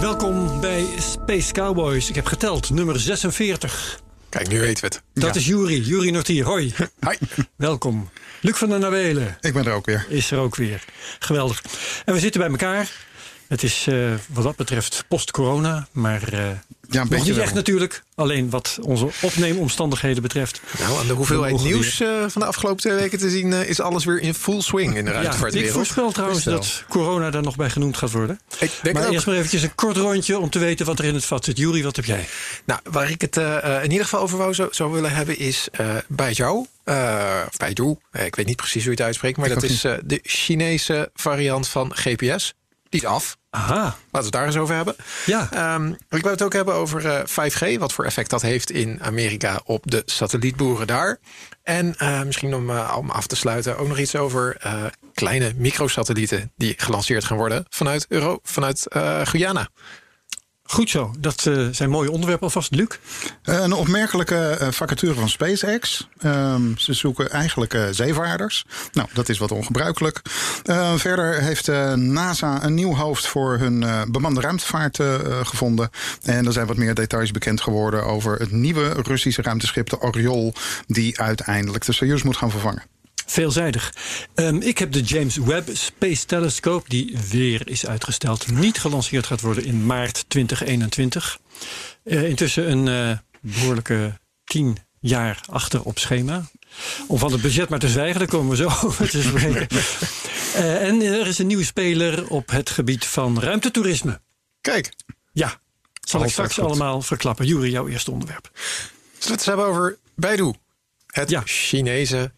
Welkom bij Space Cowboys. Ik heb geteld, nummer 46. Kijk, nu weten we het. Dat is Juri, Juri Nortier. Hoi. Hi. Welkom. Luc van der Nawelen Ik ben er ook weer. is er ook weer. Geweldig. En we zitten bij elkaar. Het is eh, wat dat betreft post-corona, maar eh Ja, een nog beetje niet wel. echt natuurlijk. Alleen wat onze opneemomstandigheden betreft. Nou, aan de hoeveelheid nieuws eh, van de afgelopen twee weken te zien... is alles weer in full swing in de Ja, ik ruimtevaartwereld. voorspel trouwens dat corona daar nog bij genoemd gaat worden. Ik denk maar eerst maar eventjes een kort rondje om te weten wat er in het vat zit. Juri, wat heb jij? Nou, waar ik het in ieder geval over wou, zou, zou willen hebben is eh eh of Baidu. Eh, ik weet niet precies hoe je het uitspreekt. Maar dat is eh, de Chinese variant van GPS. Die is af. Aha, Laten we het daar eens over hebben. ja. Ehm, ik wil het ook hebben over eh, 5G. Wat voor effect dat heeft in Amerika op de satellietboeren daar. En eh, misschien om, eh, om af te sluiten ook nog iets over eh, kleine microsatellieten... die gelanceerd gaan worden vanuit, Euro, vanuit eh, Guyana. Goed zo. Dat eh, zijn mooie onderwerpen alvast. Luc? Eh, Een opmerkelijke eh, vacature van SpaceX. Ehm, ze zoeken eigenlijk zeevaarders. Nou, dat is wat ongebruikelijk. Verder heeft NASA een nieuw hoofd voor hun bemande ruimtevaart gevonden. En er zijn wat meer details bekend geworden over het nieuwe Russische ruimteschip, de Oriol, die uiteindelijk de Soyuz moet gaan vervangen. Veelzijdig. Ehm, ik heb de James Webb Space Telescope, die weer is uitgesteld, niet gelanceerd gaat worden in maart 2021. Eh, intussen een eh, behoorlijke tien jaar achter op schema. Om van het budget maar te zwijgen, daar komen we zo over te spreken. Eh, en er is een nieuwe speler op het gebied van ruimtetoerisme. Kijk, Ja, zal ik straks goed. allemaal verklappen. Jury, jouw eerste onderwerp. zullen we het hebben over Baidu? Het Ja. Chinese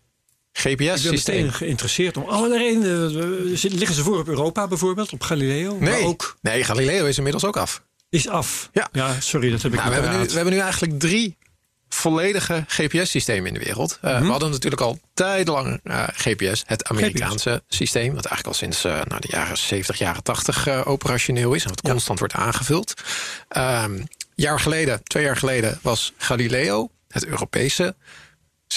Ik ben GPS-systeem. meteen geïnteresseerd om allerlei redenen. Eh, Liggen ze voor op Europa bijvoorbeeld, op Galileo? Maar Nee, ook nee, Galileo is inmiddels ook af. is af. Ja. sorry, dat heb ik Nou, we, hebben nu, we hebben nu eigenlijk drie volledige GPS-systemen in de wereld. Mhm. Uh, We hadden natuurlijk al tijdenlang eh, GPS, het Amerikaanse systeem, wat eigenlijk al sinds eh, nou, de jaren 70, jaren 80 eh, operationeel is en wat constant wordt aangevuld. Een jaar geleden, twee jaar geleden, was Galileo, het Europese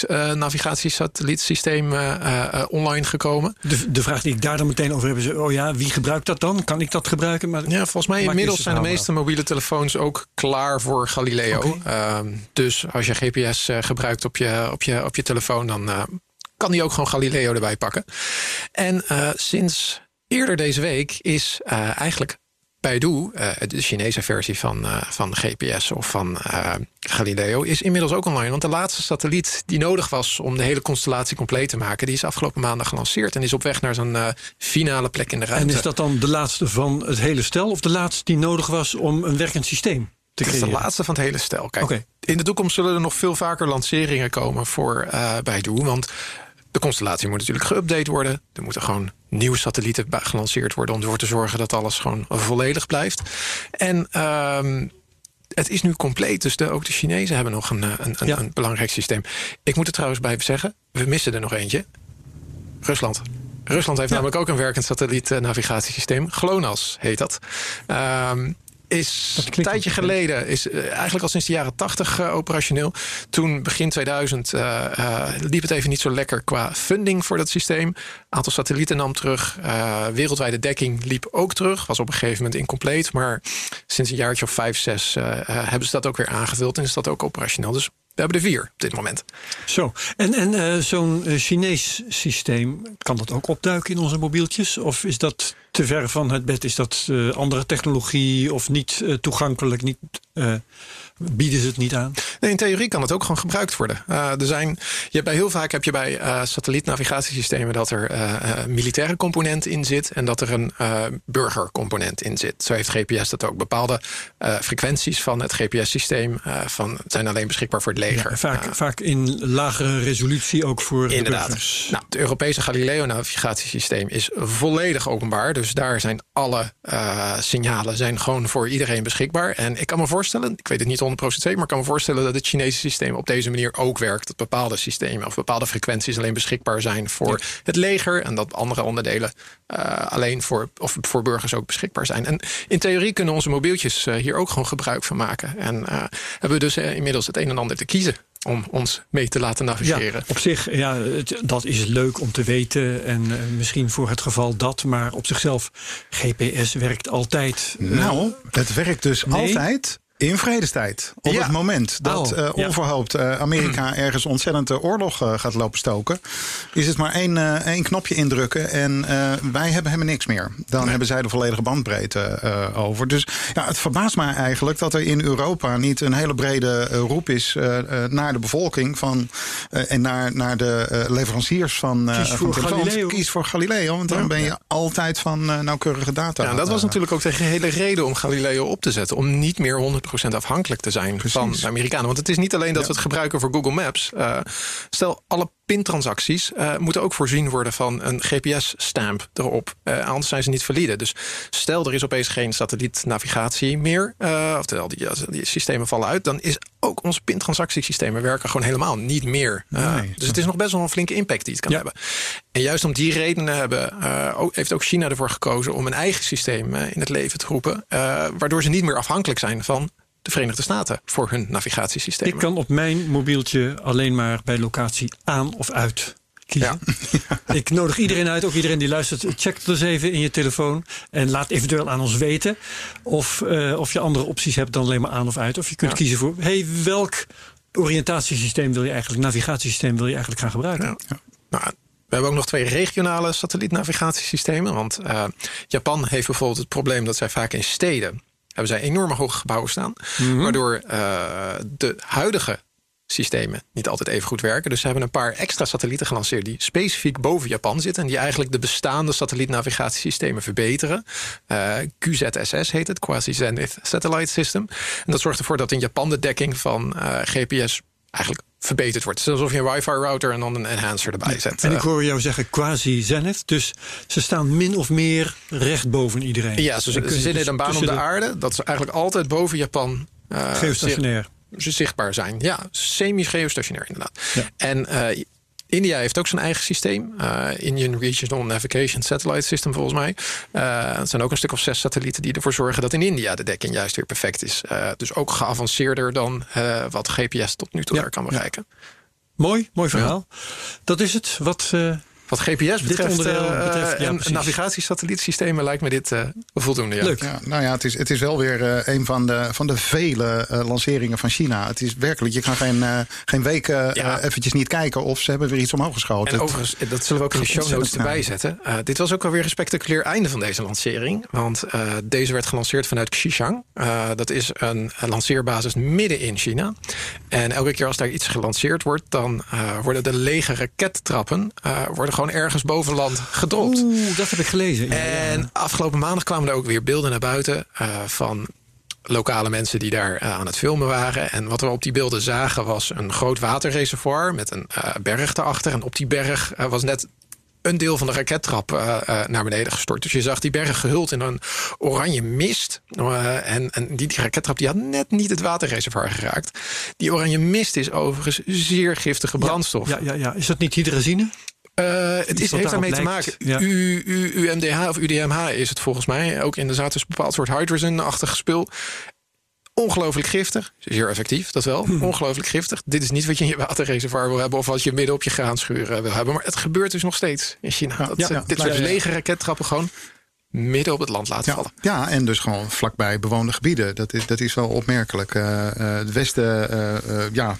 eh, navigatiesatellietsysteem, eh, eh, online gekomen. De, de vraag die ik daar dan meteen over heb is: oh ja, wie gebruikt dat dan? Kan ik dat gebruiken? Maar Ja, volgens mij inmiddels zijn de meeste mobiele telefoons ook klaar voor Galileo. Ehm, dus als je GPS gebruikt op je, op, je, op je telefoon, dan kan die ook gewoon Galileo erbij pakken. En sinds eerder deze week is eigenlijk Baidu, eh, de Chinese versie van, eh, van GPS of van eh, Galileo, is inmiddels ook online. Want de laatste satelliet die nodig was om de hele constellatie compleet te maken, die is afgelopen maandag gelanceerd en is op weg naar zijn finale plek in de ruimte. en is dat dan de laatste van het hele stel of de laatste die nodig was om een werkend systeem te Het is de creëren? laatste van het hele stel. Kijk, Oké. in de toekomst zullen er nog veel vaker lanceringen komen voor Baidu. Want de constellatie moet natuurlijk geüpdate worden. Er moeten gewoon nieuwe satellieten gelanceerd worden... om ervoor te zorgen dat alles gewoon volledig blijft. En ehm, het is nu compleet. Dus de, ook de Chinezen hebben nog een, eh, een, een, Ja. een belangrijk systeem. Ik moet er trouwens bij zeggen, we missen er nog eentje. Rusland. Rusland heeft Ja. namelijk ook een werkend satellietnavigatiesysteem. GLONASS heet dat. Ehm, is een tijdje geleden, is eh, eigenlijk al sinds de jaren 80 eh, operationeel. Toen begin 2000 eh, liep het even niet zo lekker qua funding voor dat systeem. Aantal satellieten nam terug. Wereldwijde dekking liep ook terug. Was op een gegeven moment incompleet. Maar sinds een jaartje of vijf, zes hebben ze dat ook weer aangevuld. En is dat ook operationeel. Dus we hebben er vier op dit moment. Zo, en, en eh, zo'n eh, Chinees systeem, kan dat ook opduiken in onze mobieltjes? Of is dat te ver van het bed? Is dat eh, andere technologie of niet toegankelijk? Niet, bieden ze het niet aan? Nee, in theorie kan het ook gewoon gebruikt worden. Eh, er zijn, je hebt bij heel vaak heb je bij eh satellietnavigatiesystemen dat er eh, militaire component in zit en dat er een burgercomponent in zit. Zo heeft GPS dat ook. Bepaalde frequenties van het GPS-systeem van, zijn alleen beschikbaar voor het leger. Ja, vaak, vaak in lagere resolutie ook voor de Inderdaad. burgers. Nou, het Europese Galileo-navigatiesysteem is volledig openbaar. Dus daar zijn alle signalen zijn gewoon voor iedereen beschikbaar. En ik kan me voorstellen, ik weet het niet 100% zeker, maar ik kan me voorstellen dat het Chinese systeem op deze manier ook werkt. Dat bepaalde systemen of bepaalde frequenties alleen beschikbaar zijn voor het leger. En dat andere onderdelen eh, alleen voor, of voor burgers ook beschikbaar zijn. En in theorie kunnen onze mobieltjes eh, hier ook gewoon gebruik van maken. En eh, hebben we dus inmiddels het een en ander te kiezen om ons mee te laten navigeren. Ja, op zich, ja, het- dat is leuk om te weten. En misschien voor het geval dat. Maar op zichzelf, GPS werkt altijd. Nou, het werkt dus Nee. altijd in vredestijd. Op Ja. het moment dat Oh, eh, onverhoopt eh, Amerika ergens ontzettend de oorlog eh, gaat lopen stoken, is het maar één, één knopje indrukken en wij hebben helemaal niks meer. Dan hebben zij de volledige bandbreedte over. Dus ja, het verbaast mij eigenlijk dat er in Europa niet een hele brede roep is naar de bevolking van, en naar, naar de leveranciers van, Kies van voor. Galileo. Kies voor Galileo, want dan ben je altijd van nauwkeurige data. Ja, dat was natuurlijk ook de hele reden om Galileo op te zetten. Om niet meer 100% afhankelijk te zijn van de Amerikanen. Want het is niet alleen dat we het gebruiken voor Google Maps. Eh, stel, alle pintransacties eh, moeten ook voorzien worden van een GPS-stamp erop. Eh, anders zijn ze niet valide. Dus stel, er is opeens geen satellietnavigatie meer. eh oftewel, die, die systemen vallen uit. Dan is ook onze pintransactiesystemen werken gewoon helemaal niet meer. Nee. dus het is nog best wel een flinke impact die het kan Ja. hebben. En juist om die redenen hebben, ook, heeft ook China ervoor gekozen om een eigen systeem in het leven te roepen. waardoor ze niet meer afhankelijk zijn van de Verenigde Staten voor hun navigatiesystemen. Ik kan op mijn mobieltje alleen maar bij locatie aan of uit kiezen. Ik nodig iedereen uit, ook iedereen die luistert. Check het eens even in je telefoon. En laat eventueel aan ons weten of, eh, of je andere opties hebt dan alleen maar aan of uit. Of je kunt Ja. kiezen voor hey, welk oriëntatiesysteem wil je eigenlijk, navigatiesysteem wil je eigenlijk gaan gebruiken. Ja. Nou, we hebben ook nog twee regionale satellietnavigatiesystemen. Want eh, Japan heeft bijvoorbeeld het probleem dat zij vaak in steden hebben zij enorme hoge gebouwen staan. Waardoor eh, de huidige systemen niet altijd even goed werken. Dus ze hebben een paar extra satellieten gelanceerd die specifiek boven Japan zitten. En die eigenlijk de bestaande satellietnavigatiesystemen verbeteren. Eh, QZSS heet het, Quasi-Zenith Satellite System. En dat zorgt ervoor dat in Japan de dekking van eh, GPS eigenlijk verbeterd wordt. Het is alsof je een wifi router en dan een enhancer erbij zet. En ik Eh, hoor jou zeggen quasi-zenith. Dus ze staan min of meer recht boven iedereen. ja, ze, ze zitten dus in een baan om de aarde. Dat ze eigenlijk altijd boven Japan eh, Geostationair. ze zichtbaar zijn. Ja, semi-geostationair inderdaad. Ja. En eh, India heeft ook zijn eigen systeem. eh, Indian Regional Navigation Satellite System volgens mij. Eh, het zijn ook een stuk of zes satellieten die ervoor zorgen dat in India de dekking juist weer perfect is. Eh, dus ook geavanceerder dan wat GPS tot nu toe Ja, daar kan bereiken. Mooi, mooi verhaal. Dat is het. Wat, Wat GPS betreft, onderdeel eh, betreft, ja, en precies. navigatiesatellietsystemen lijkt me dit eh, voldoende. Ja. Leuk. Ja, nou ja, het is, het is wel weer eh, een van de, van de vele eh, lanceringen van China. Het is werkelijk, je kan geen, eh, geen weken Ja. eh, eventjes niet kijken of ze hebben weer iets omhoog geschoten. En overigens, eh, dat zullen we ook in de show notes erbij zetten. Eh, dit was ook alweer een spectaculair einde van deze lancering. Want eh, deze werd gelanceerd vanuit Xishan. Eh, dat is een, lanceerbasis midden in China. En elke keer als daar iets gelanceerd wordt... dan eh, worden de lege rakettrappen eh, worden gewoon ergens boven land gedropt. Oeh, dat heb ik gelezen. Ja, ja. En afgelopen maandag kwamen er ook weer beelden naar buiten eh, van lokale mensen die daar eh, aan het filmen waren. En wat we op die beelden zagen was een groot waterreservoir met een eh, berg erachter. En op die berg was net een deel van de rakettrap naar beneden gestort. Dus je zag die berg gehuld in een oranje mist. En en die, die rakettrap die had net niet het waterreservoir geraakt. Die oranje mist is overigens zeer giftige brandstof. Ja, ja, ja. Is dat niet hydrazine? Eh, het is, heeft daarmee te maken. ja. U, U, UMDH of UDMH is het volgens mij. Ook in de zaad is een bepaald soort hydrogen-achtig spul. Ongelooflijk giftig. Zeer effectief, dat wel. Hm. Ongelooflijk giftig. Dit is niet wat je in je waterreservoir wil hebben... of wat je midden op je graanschuur eh, wil hebben. Maar het gebeurt dus nog steeds in China. dat, ja, ja. dit Nou, soort lege rakettrappen gewoon midden op het land laten ja, vallen. ja, en dus gewoon vlakbij bewoonde gebieden. Dat is, dat is wel opmerkelijk. Eh, eh, het Westen eh, ja,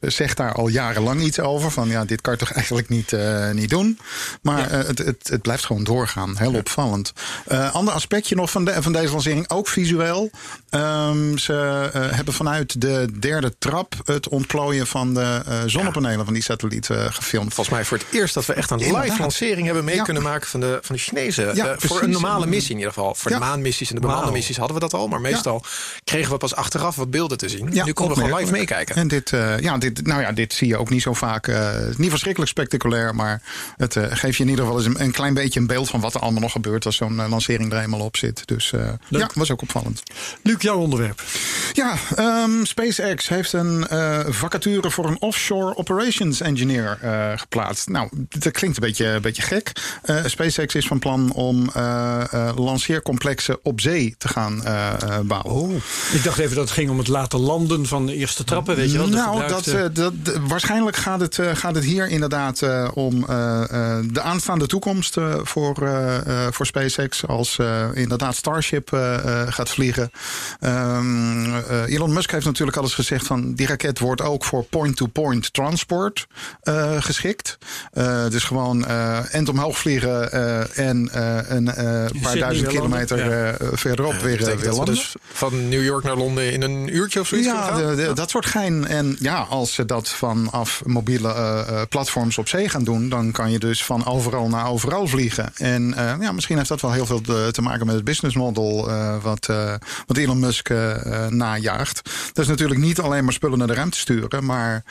zegt daar al jarenlang iets over. Van ja, dit kan je toch eigenlijk niet, niet doen. Maar het, het, het blijft gewoon doorgaan. Heel opvallend. Ander aspectje nog van, de, van deze lancering, ook visueel. Ehm, ze hebben vanuit de derde trap het ontplooien van de zonnepanelen van die satelliet eh, gefilmd. Volgens mij voor het eerst dat we echt een Inderdaad. live lancering hebben mee kunnen maken van de, van de Chinezen. Ja, voor een normale normale missie in ieder geval. Voor Ja. de maanmissies en de bemande missies hadden we dat al. Maar meestal kregen we pas achteraf wat beelden te zien. Ja, nu konden we gewoon live meekijken. En dit, eh, ja, dit, nou ja, dit zie je ook niet zo vaak. eh, niet verschrikkelijk spectaculair, maar het eh, geeft je in ieder geval eens een, een klein beetje een beeld van wat er allemaal nog gebeurt als zo'n lancering er eenmaal op zit. Dus eh, ja, was ook opvallend. Luc, jouw onderwerp. Ja, ehm, SpaceX heeft een eh, vacature voor een offshore operations engineer eh, geplaatst. Nou, dat klinkt een beetje, een beetje gek. Eh, SpaceX is van plan om lanceercomplexen op zee te gaan eh, eh, bouwen. Ik dacht even dat het ging om het laten landen van de eerste trappen. Weet je wel, nou, dat, eh, dat, waarschijnlijk gaat het, eh, gaat het hier inderdaad eh, om eh, eh, de aanstaande toekomst eh, voor, eh, eh, voor SpaceX. Als eh, inderdaad Starship eh, eh, gaat vliegen. Ehm, eh, Elon Musk heeft natuurlijk al eens gezegd van die raket wordt ook voor point-to-point transport eh, geschikt. Eh, dus gewoon eh end omhoog vliegen eh, en eh, een paar duizend kilometer eh, verderop weer, eh, weer landen. dus van New York naar Londen in een uurtje of zoiets Ja, de- dat soort gein. En ja, als ze dat vanaf mobiele eh, platforms op zee gaan doen, dan kan je dus van overal naar overal vliegen. En eh, ja, misschien heeft dat wel heel veel te, te maken met het business model eh, wat, eh, wat Elon Musk najaagt. Dat is natuurlijk niet alleen maar spullen naar de ruimte sturen, maar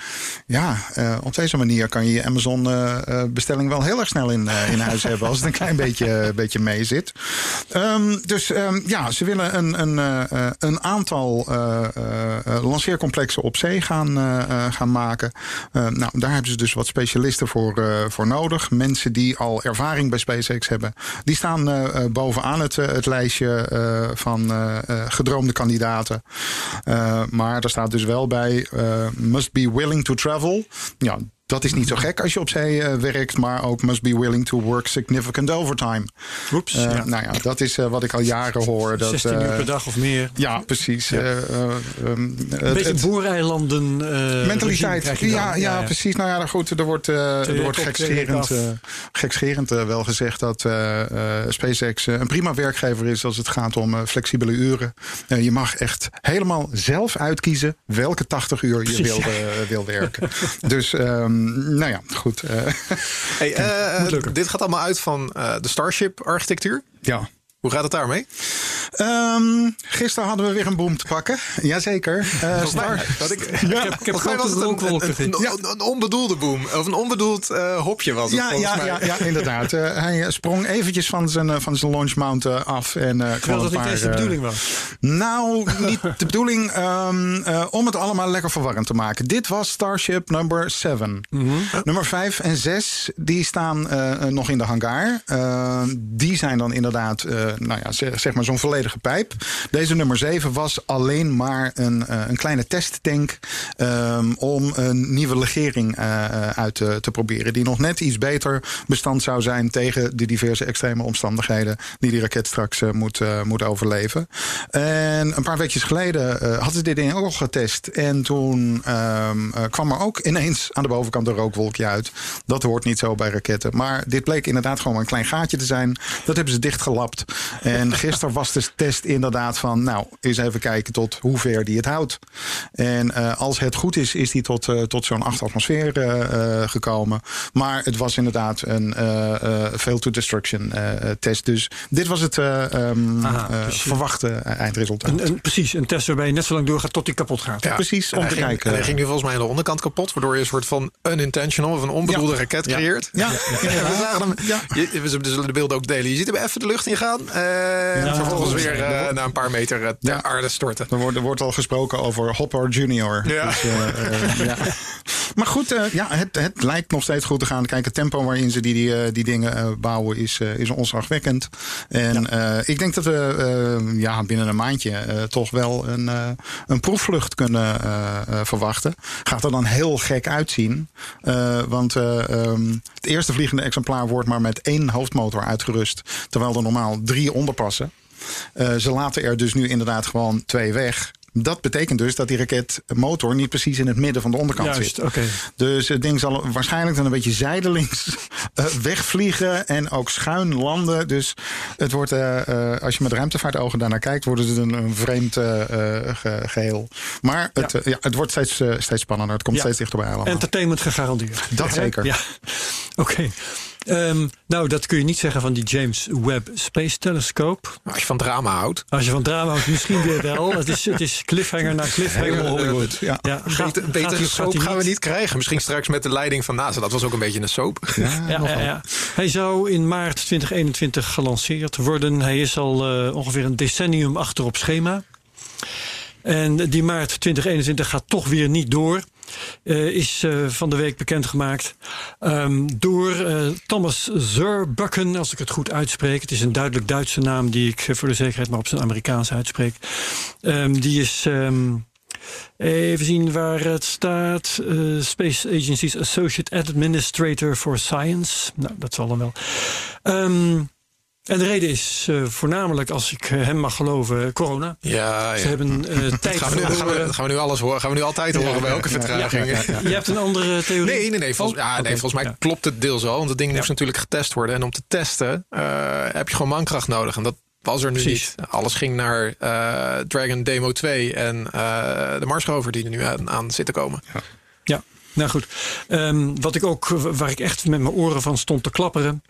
ja, eh, op deze manier kan je je Amazon eh, eh, bestelling wel heel erg snel in, in huis hebben als het een klein beetje, beetje mee zit. Ehm, dus ehm, ja, ze willen een, een, eh, eh, een aantal eh, lanceercomplexen op zee gaan, gaan maken. Nou, daar hebben ze dus wat specialisten voor, voor nodig. Mensen die al ervaring bij SpaceX hebben. Die staan bovenaan het, het lijstje van gedroomde kandidaten. Maar er staat dus wel bij: must be willing to travel. Ja, dat is niet zo gek als je op zee eh, werkt, maar ook must be willing to work significant overtime. Oeps, Eh, ja. Nou ja, dat is eh, wat ik al jaren hoor. Dat, 16 uur per dag of meer. Ja, precies. Ja. Eh, eh, ehm, Een beetje regime Mentaliteit. Ja, ja, precies. Nou ja, goed. Er wordt, er wordt gekscherend, gekscherend wel gezegd dat SpaceX een prima werkgever is als het gaat om flexibele uren. Je mag echt helemaal zelf uitkiezen welke 80 uur je wil, wil werken. dus, ehm, nou ja, goed. eh, Hey, eh, dit gaat allemaal uit van eh, de Starship-architectuur. ja. Hoe gaat het daarmee? Ehm, gisteren hadden we weer een boom te pakken. Jazeker. Eh Star, Dat ik, Ik heb, ik heb was het een, een, een, onbedoelde boom. Of een onbedoeld eh, hopje was het Ja, volgens ja, mij. ja, ja, inderdaad. Eh, hij sprong eventjes van zijn, van zijn launch mount af. En, kwam Terwijl dat niet eens de bedoeling was. Nou, niet de bedoeling ehm, eh, om het allemaal lekker verwarrend te maken. Dit was Starship number 7. Nummer 5 en 6 die staan nog in de hangar. Eh, die zijn dan inderdaad, nou ja, zeg, zeg maar zo'n volledige pijp. Deze nummer 7 was alleen maar een, eh, een kleine testtank ehm, om een nieuwe legering eh, eh, uit te, te proberen. Die nog net iets beter bestand zou zijn tegen de diverse extreme omstandigheden die die raket straks eh, moet, eh, moet overleven. En een paar weekjes geleden eh, hadden ze dit ding ook getest. En toen ehm, eh, kwam er ook ineens aan de bovenkant een rookwolkje uit. Dat hoort niet zo bij raketten. Maar dit bleek inderdaad gewoon een klein gaatje te zijn. Dat hebben ze dichtgelapt. En gisteren was de test inderdaad van... nou, eens even kijken tot hoe ver die het houdt. En eh, als het goed is, is die tot, eh, tot zo'n 8 atmosfeer eh, eh, gekomen. Maar het was inderdaad een eh eh fail to destruction eh, test. Dus dit was het eh, ehm, Aha, eh, dus verwachte eindresultaat. Een, een, precies, een test waarbij je net zo lang doorgaat tot die kapot gaat. Ja. Precies, om hij te ging, kijken. En hij ging nu volgens mij aan de onderkant kapot. Waardoor je een soort van unintentional of een onbedoelde Ja. raket Ja. creëert. Ja, En we zagen hem. Ja. Je, we zullen de beelden ook delen. Je ziet hem even de lucht ingaan. En Ja, vervolgens weer eh, na een paar meter eh, ter Ja. aarde storten. Er wordt, er wordt al gesproken over Hopper Junior. Ja. Dus, eh, eh, ja. Maar goed, eh, ja, het, het lijkt nog steeds goed te gaan. Kijk, het tempo waarin ze die, die, eh, die dingen eh, bouwen is, eh, is onzagwekkend. En eh, ik denk dat we eh, ja, binnen een maandje eh, toch wel een, eh, een proefvlucht kunnen eh, eh, verwachten. Gaat er dan heel gek uitzien. Eh, want eh, ehm, het eerste vliegende exemplaar wordt maar met één hoofdmotor uitgerust. Terwijl er normaal drie onderpassen. Eh, ze laten er dus nu inderdaad gewoon twee weg. Dat betekent dus dat die raketmotor niet precies in het midden van de onderkant Juist, zit. oké. Dus het ding zal waarschijnlijk dan een beetje zijdelings eh, wegvliegen en ook schuin landen. Dus het wordt, eh, als je met ruimtevaartogen daarnaar kijkt, wordt het een, een vreemd eh, eh, ge- geheel. Maar het, Ja. ja, het wordt steeds, steeds spannender. Het komt Ja. steeds dichterbij allemaal. Entertainment gegarandeerd. Dat zeker. Ja, oké. Ehm, nou, dat kun je niet zeggen van die James Webb Space Telescope. Als je van drama houdt. Als je van drama houdt, misschien weer wel. Het is, het is cliffhanger na cliffhanger. Helemaal Hollywood. Ja. Ja, gaat, Beter, gaat soap gaat gaan we niet krijgen. Misschien straks met de leiding van NASA. Dat was ook een beetje een soap. Ja, Ja, nogal. ja, ja. Hij zou in maart 2021 gelanceerd worden. Hij is al eh, ongeveer een decennium achter op schema. En die maart 2021 gaat toch weer niet door. Eh, is eh, van de week bekendgemaakt ehm, door eh, Thomas Zurbuchen, als ik het goed uitspreek. Het is een duidelijk Duitse naam die ik voor de zekerheid maar op zijn Amerikaans uitspreek. Ehm, die is. ehm, Even zien waar het staat. Space Agency's Associate Administrator for Science. Nou, dat zal dan wel. En de reden is eh, voornamelijk, als ik eh, hem mag geloven, corona. Ja, Ze ja. hebben eh, tijd Gaan we, nu, gaan, we, gaan we nu alles horen? Gaan we nu altijd horen bij elke vertraging? Je hebt een andere theorie? Nee, nee, nee. Volgens, Oh, ja, nee, volgens mij Ja. klopt het deels wel. Want het ding Ja. moest natuurlijk getest worden. En om te testen eh, heb je gewoon mankracht nodig. En dat was er nu Precies. niet. Alles ging naar eh, Dragon Demo 2 en eh, de Mars rover die er nu aan, aan zit te komen. Ja, nou goed. Ehm, wat ik ook, waar ik echt met mijn oren van stond te klapperen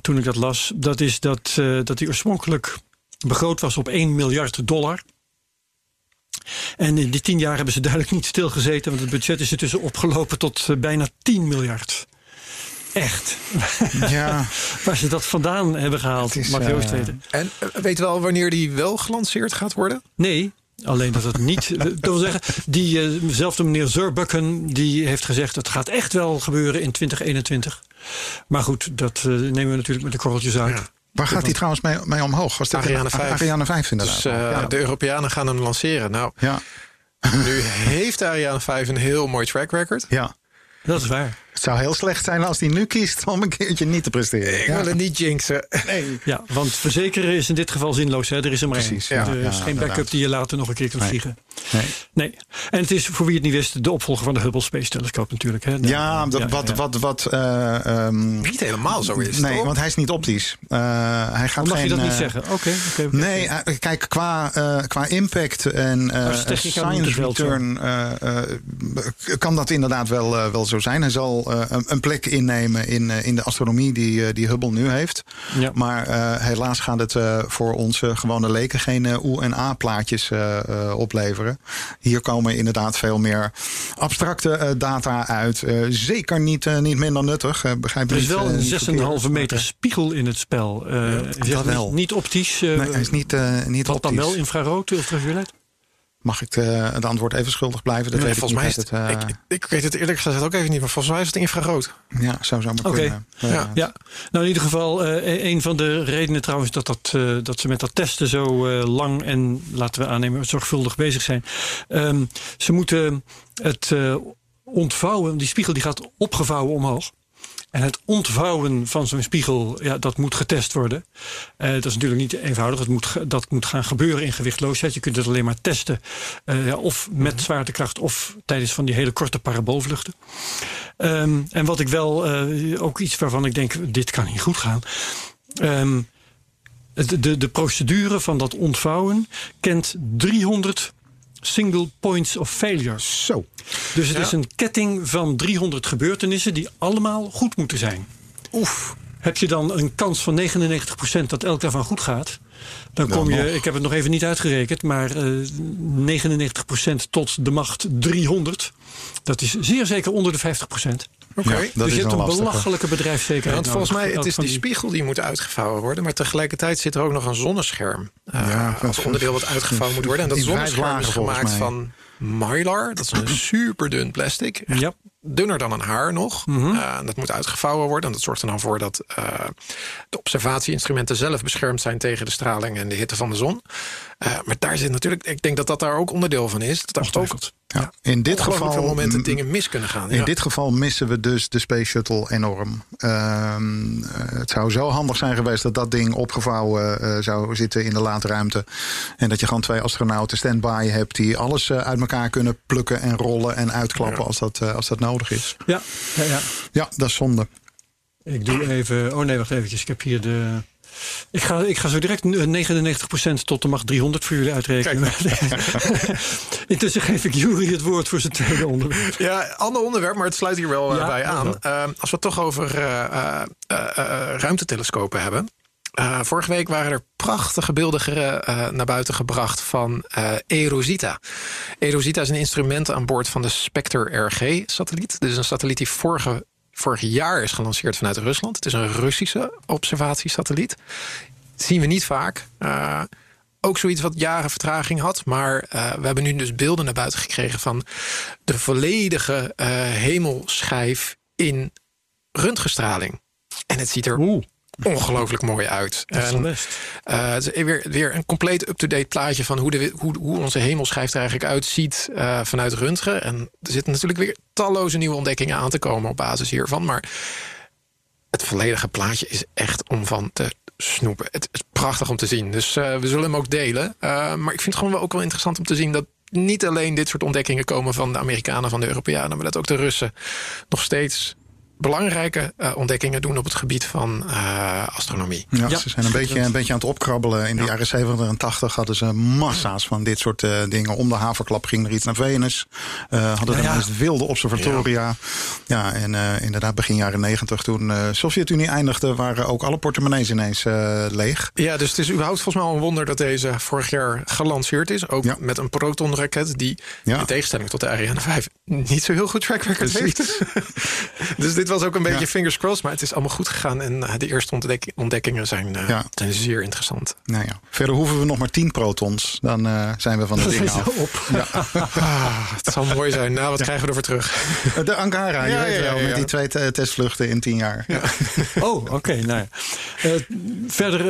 toen ik dat las, dat is dat, eh, dat die oorspronkelijk begroot was op 1 miljard dollar. En in die tien jaar hebben ze duidelijk niet stilgezeten, want het budget is intussen opgelopen tot eh, bijna 10 miljard. Echt. Ja, Waar ze dat vandaan hebben gehaald, is, mag Joost eh, weten. En weet wel wanneer die wel gelanceerd gaat worden? Nee, alleen dat het niet. Dat wil zeggen, diezelfde meneer Zurbuchen die heeft gezegd: het gaat echt wel gebeuren in 2021. Maar goed, dat eh, nemen we natuurlijk met de korreltjes uit. Ja. waar gaat hij trouwens mee, mee omhoog? Was Ariane 5. Ariane 5 inderdaad. Dus eh, ja. de Europeanen gaan hem lanceren. Nou, ja, nu heeft Ariane 5 een heel mooi track record. ja. Dat is waar. Het zou heel slecht zijn als hij nu kiest om een keertje niet te presteren. Ik Ja. wil het niet jinxen. Nee. Ja, want verzekeren is in dit geval zinloos. Hè? Er is er maar één. Precies, ja, er is ja, geen backup die je later nog een keer kunt Nee. vliegen. Nee. Nee. En het is, voor wie het niet wist, de opvolger van de Hubble Space Telescope natuurlijk. Hè? Ja, dat, wat, ja. wat, wat eh, ehm, Niet helemaal zo is. nee, toch? want hij is niet optisch. Eh, hij gaat Mag geen, je dat niet eh, zeggen? Oké. Nee, kijk, qua, eh, qua impact en eh, science return eh, eh, kan dat inderdaad wel, wel zo zijn. Hij zal eh, een, een plek innemen in, eh, in de astronomie die, eh, die Hubble nu heeft. Ja. Maar helaas gaat het voor onze gewone leken geen oe- en a-plaatjes opleveren. Hier komen inderdaad veel meer abstracte data uit. Zeker niet, niet minder nuttig. begrijp Er is niet, wel een niet 6,5 verkeerd. meter spiegel in het spel. Zegt dat wel. Niet, niet optisch. Nee, hij is niet, niet wat dan optisch. wel infrarood, ultraviolet? Mag ik eh, het antwoord even schuldig blijven? Dat Nee, weet ik volgens mij is het, het, ik, ik weet het eerlijk gezegd ook even niet, maar volgens mij is het infrarood. eh, ja, zou zo maar Oké. kunnen. Ja. Ja, nou in ieder geval, eh, een van de redenen trouwens dat, dat, eh, dat ze met dat testen zo eh, lang en laten we aannemen zorgvuldig bezig zijn. Ehm, ze moeten het eh, ontvouwen, die spiegel die gaat opgevouwen omhoog. En het ontvouwen van zo'n spiegel, ja, dat moet getest worden. Eh, dat is natuurlijk niet eenvoudig. Het moet, dat moet gaan gebeuren in gewichtloosheid. Je kunt het alleen maar testen. eh, ja, of met zwaartekracht of tijdens van die hele korte paraboolvluchten. Ehm, en wat ik wel, eh, ook iets waarvan ik denk, dit kan niet goed gaan. Ehm, de, de procedure van dat ontvouwen kent 300 single points of failure. Zo. Dus het Ja. is een ketting van 300 gebeurtenissen die allemaal goed moeten zijn. Oef. Heb je dan een kans van 99% dat elk daarvan goed gaat? Dan Dan kom je, nog. ik heb het nog even niet uitgerekend, maar eh 99% tot de macht 300. Dat is zeer zeker onder de 50%. Oké. Ja, dat dus is je hebt een een belachelijke bedrijfszekerheid. Want volgens mij, het is die van spiegel die moet uitgevouwen worden. Maar tegelijkertijd zit er ook nog een zonnescherm. eh, Ja, als van- onderdeel wat uitgevouwen moet worden. En dat zonnescherm is gemaakt van mylar. Dat is een super dun plastic. Ja. Dunner dan een haar nog. Mhm. Eh, dat moet uitgevouwen worden. En dat zorgt er dan voor dat eh, de observatieinstrumenten zelf beschermd zijn tegen de straling en de hitte van de zon. Eh, maar daar zit natuurlijk, ik denk dat dat daar ook onderdeel van is. Dat daar ook. Ja, in dit geval veel momenten dingen mis kunnen gaan. In Ja. dit geval missen we dus de Space Shuttle enorm. Ehm, eh, het zou zo handig zijn geweest dat dat ding opgevouwen eh, zou zitten in de laadruimte. En dat je gewoon twee astronauten stand-by hebt die alles eh, uit elkaar kunnen plukken en rollen en uitklappen als, dat, als dat nodig is. Ja, ja, ja. Ja, dat is zonde. Ik doe even. Oh nee, wacht eventjes. Ik heb hier de. Ik ga, ik ga zo direct eh, 99% tot de macht 300 voor jullie uitrekenen. Intussen geef ik Jury het woord voor zijn tweede onderwerp. Ja, ander onderwerp, maar het sluit hier wel eh, Ja, bij aan. wel. Eh, als we het toch over eh, eh, eh, eh, ruimtetelescopen hebben. Eh, vorige week waren er prachtige beelden eh, naar buiten gebracht van eh Erosita. Erosita is een instrument aan boord van de Spectre RG-satelliet. Dus een satelliet die vorige, vorig jaar is gelanceerd vanuit Rusland. Het is een Russische observatiesatelliet. Zien we niet vaak. Eh, ook zoiets wat jaren vertraging had. Maar eh, we hebben nu dus beelden naar buiten gekregen van de volledige eh, hemelschijf in röntgenstraling. En het ziet er Oeh, ongelooflijk mooi uit. En, eh, het is weer, weer een compleet up-to-date plaatje van hoe, de, hoe, hoe onze hemelschijf er eigenlijk uitziet eh, vanuit röntgen. En er zitten natuurlijk weer talloze nieuwe ontdekkingen aan te komen op basis hiervan. Maar het volledige plaatje is echt om van te snoepen. Het is prachtig om te zien. Dus eh, we zullen hem ook delen. Maar ik vind het gewoon wel ook wel interessant om te zien dat niet alleen dit soort ontdekkingen komen van de Amerikanen, van de Europeanen, maar dat ook de Russen nog steeds belangrijke eh, ontdekkingen doen op het gebied van eh, astronomie. Ja, Ja, ze zijn een beetje, een beetje aan het opkrabbelen. In de jaren 70 en 80 hadden ze massa's van dit soort eh, dingen. Om de haverklap ging er iets naar Venus. Eh hadden Ja, de meest wilde observatoria. Ja, en eh, inderdaad begin jaren 90 toen de Sovjet-Unie eindigde... waren ook alle portemonnees ineens eh, leeg. Ja, dus het is überhaupt volgens mij al een wonder dat deze vorig jaar gelanceerd is. Ook Ja. met een protonraket die Ja. in tegenstelling tot de Ariane 5 niet zo heel goed track record heeft. dus dit was ook een beetje Ja. fingers crossed, maar het is allemaal goed gegaan. En eh, de eerste ontdek- ontdekkingen zijn, eh, Ja. zijn zeer interessant. Nou ja, verder hoeven we nog maar 10 protons. Dan eh, zijn we van de dingen af. op. Ah, het zal mooi zijn. Nou, wat krijgen we ervoor terug? De Ankara, je Ja, weet ja, wel, ja, met die twee te- testvluchten in 10 jaar. Ja. Oh, oké. nou ja. Eh, verder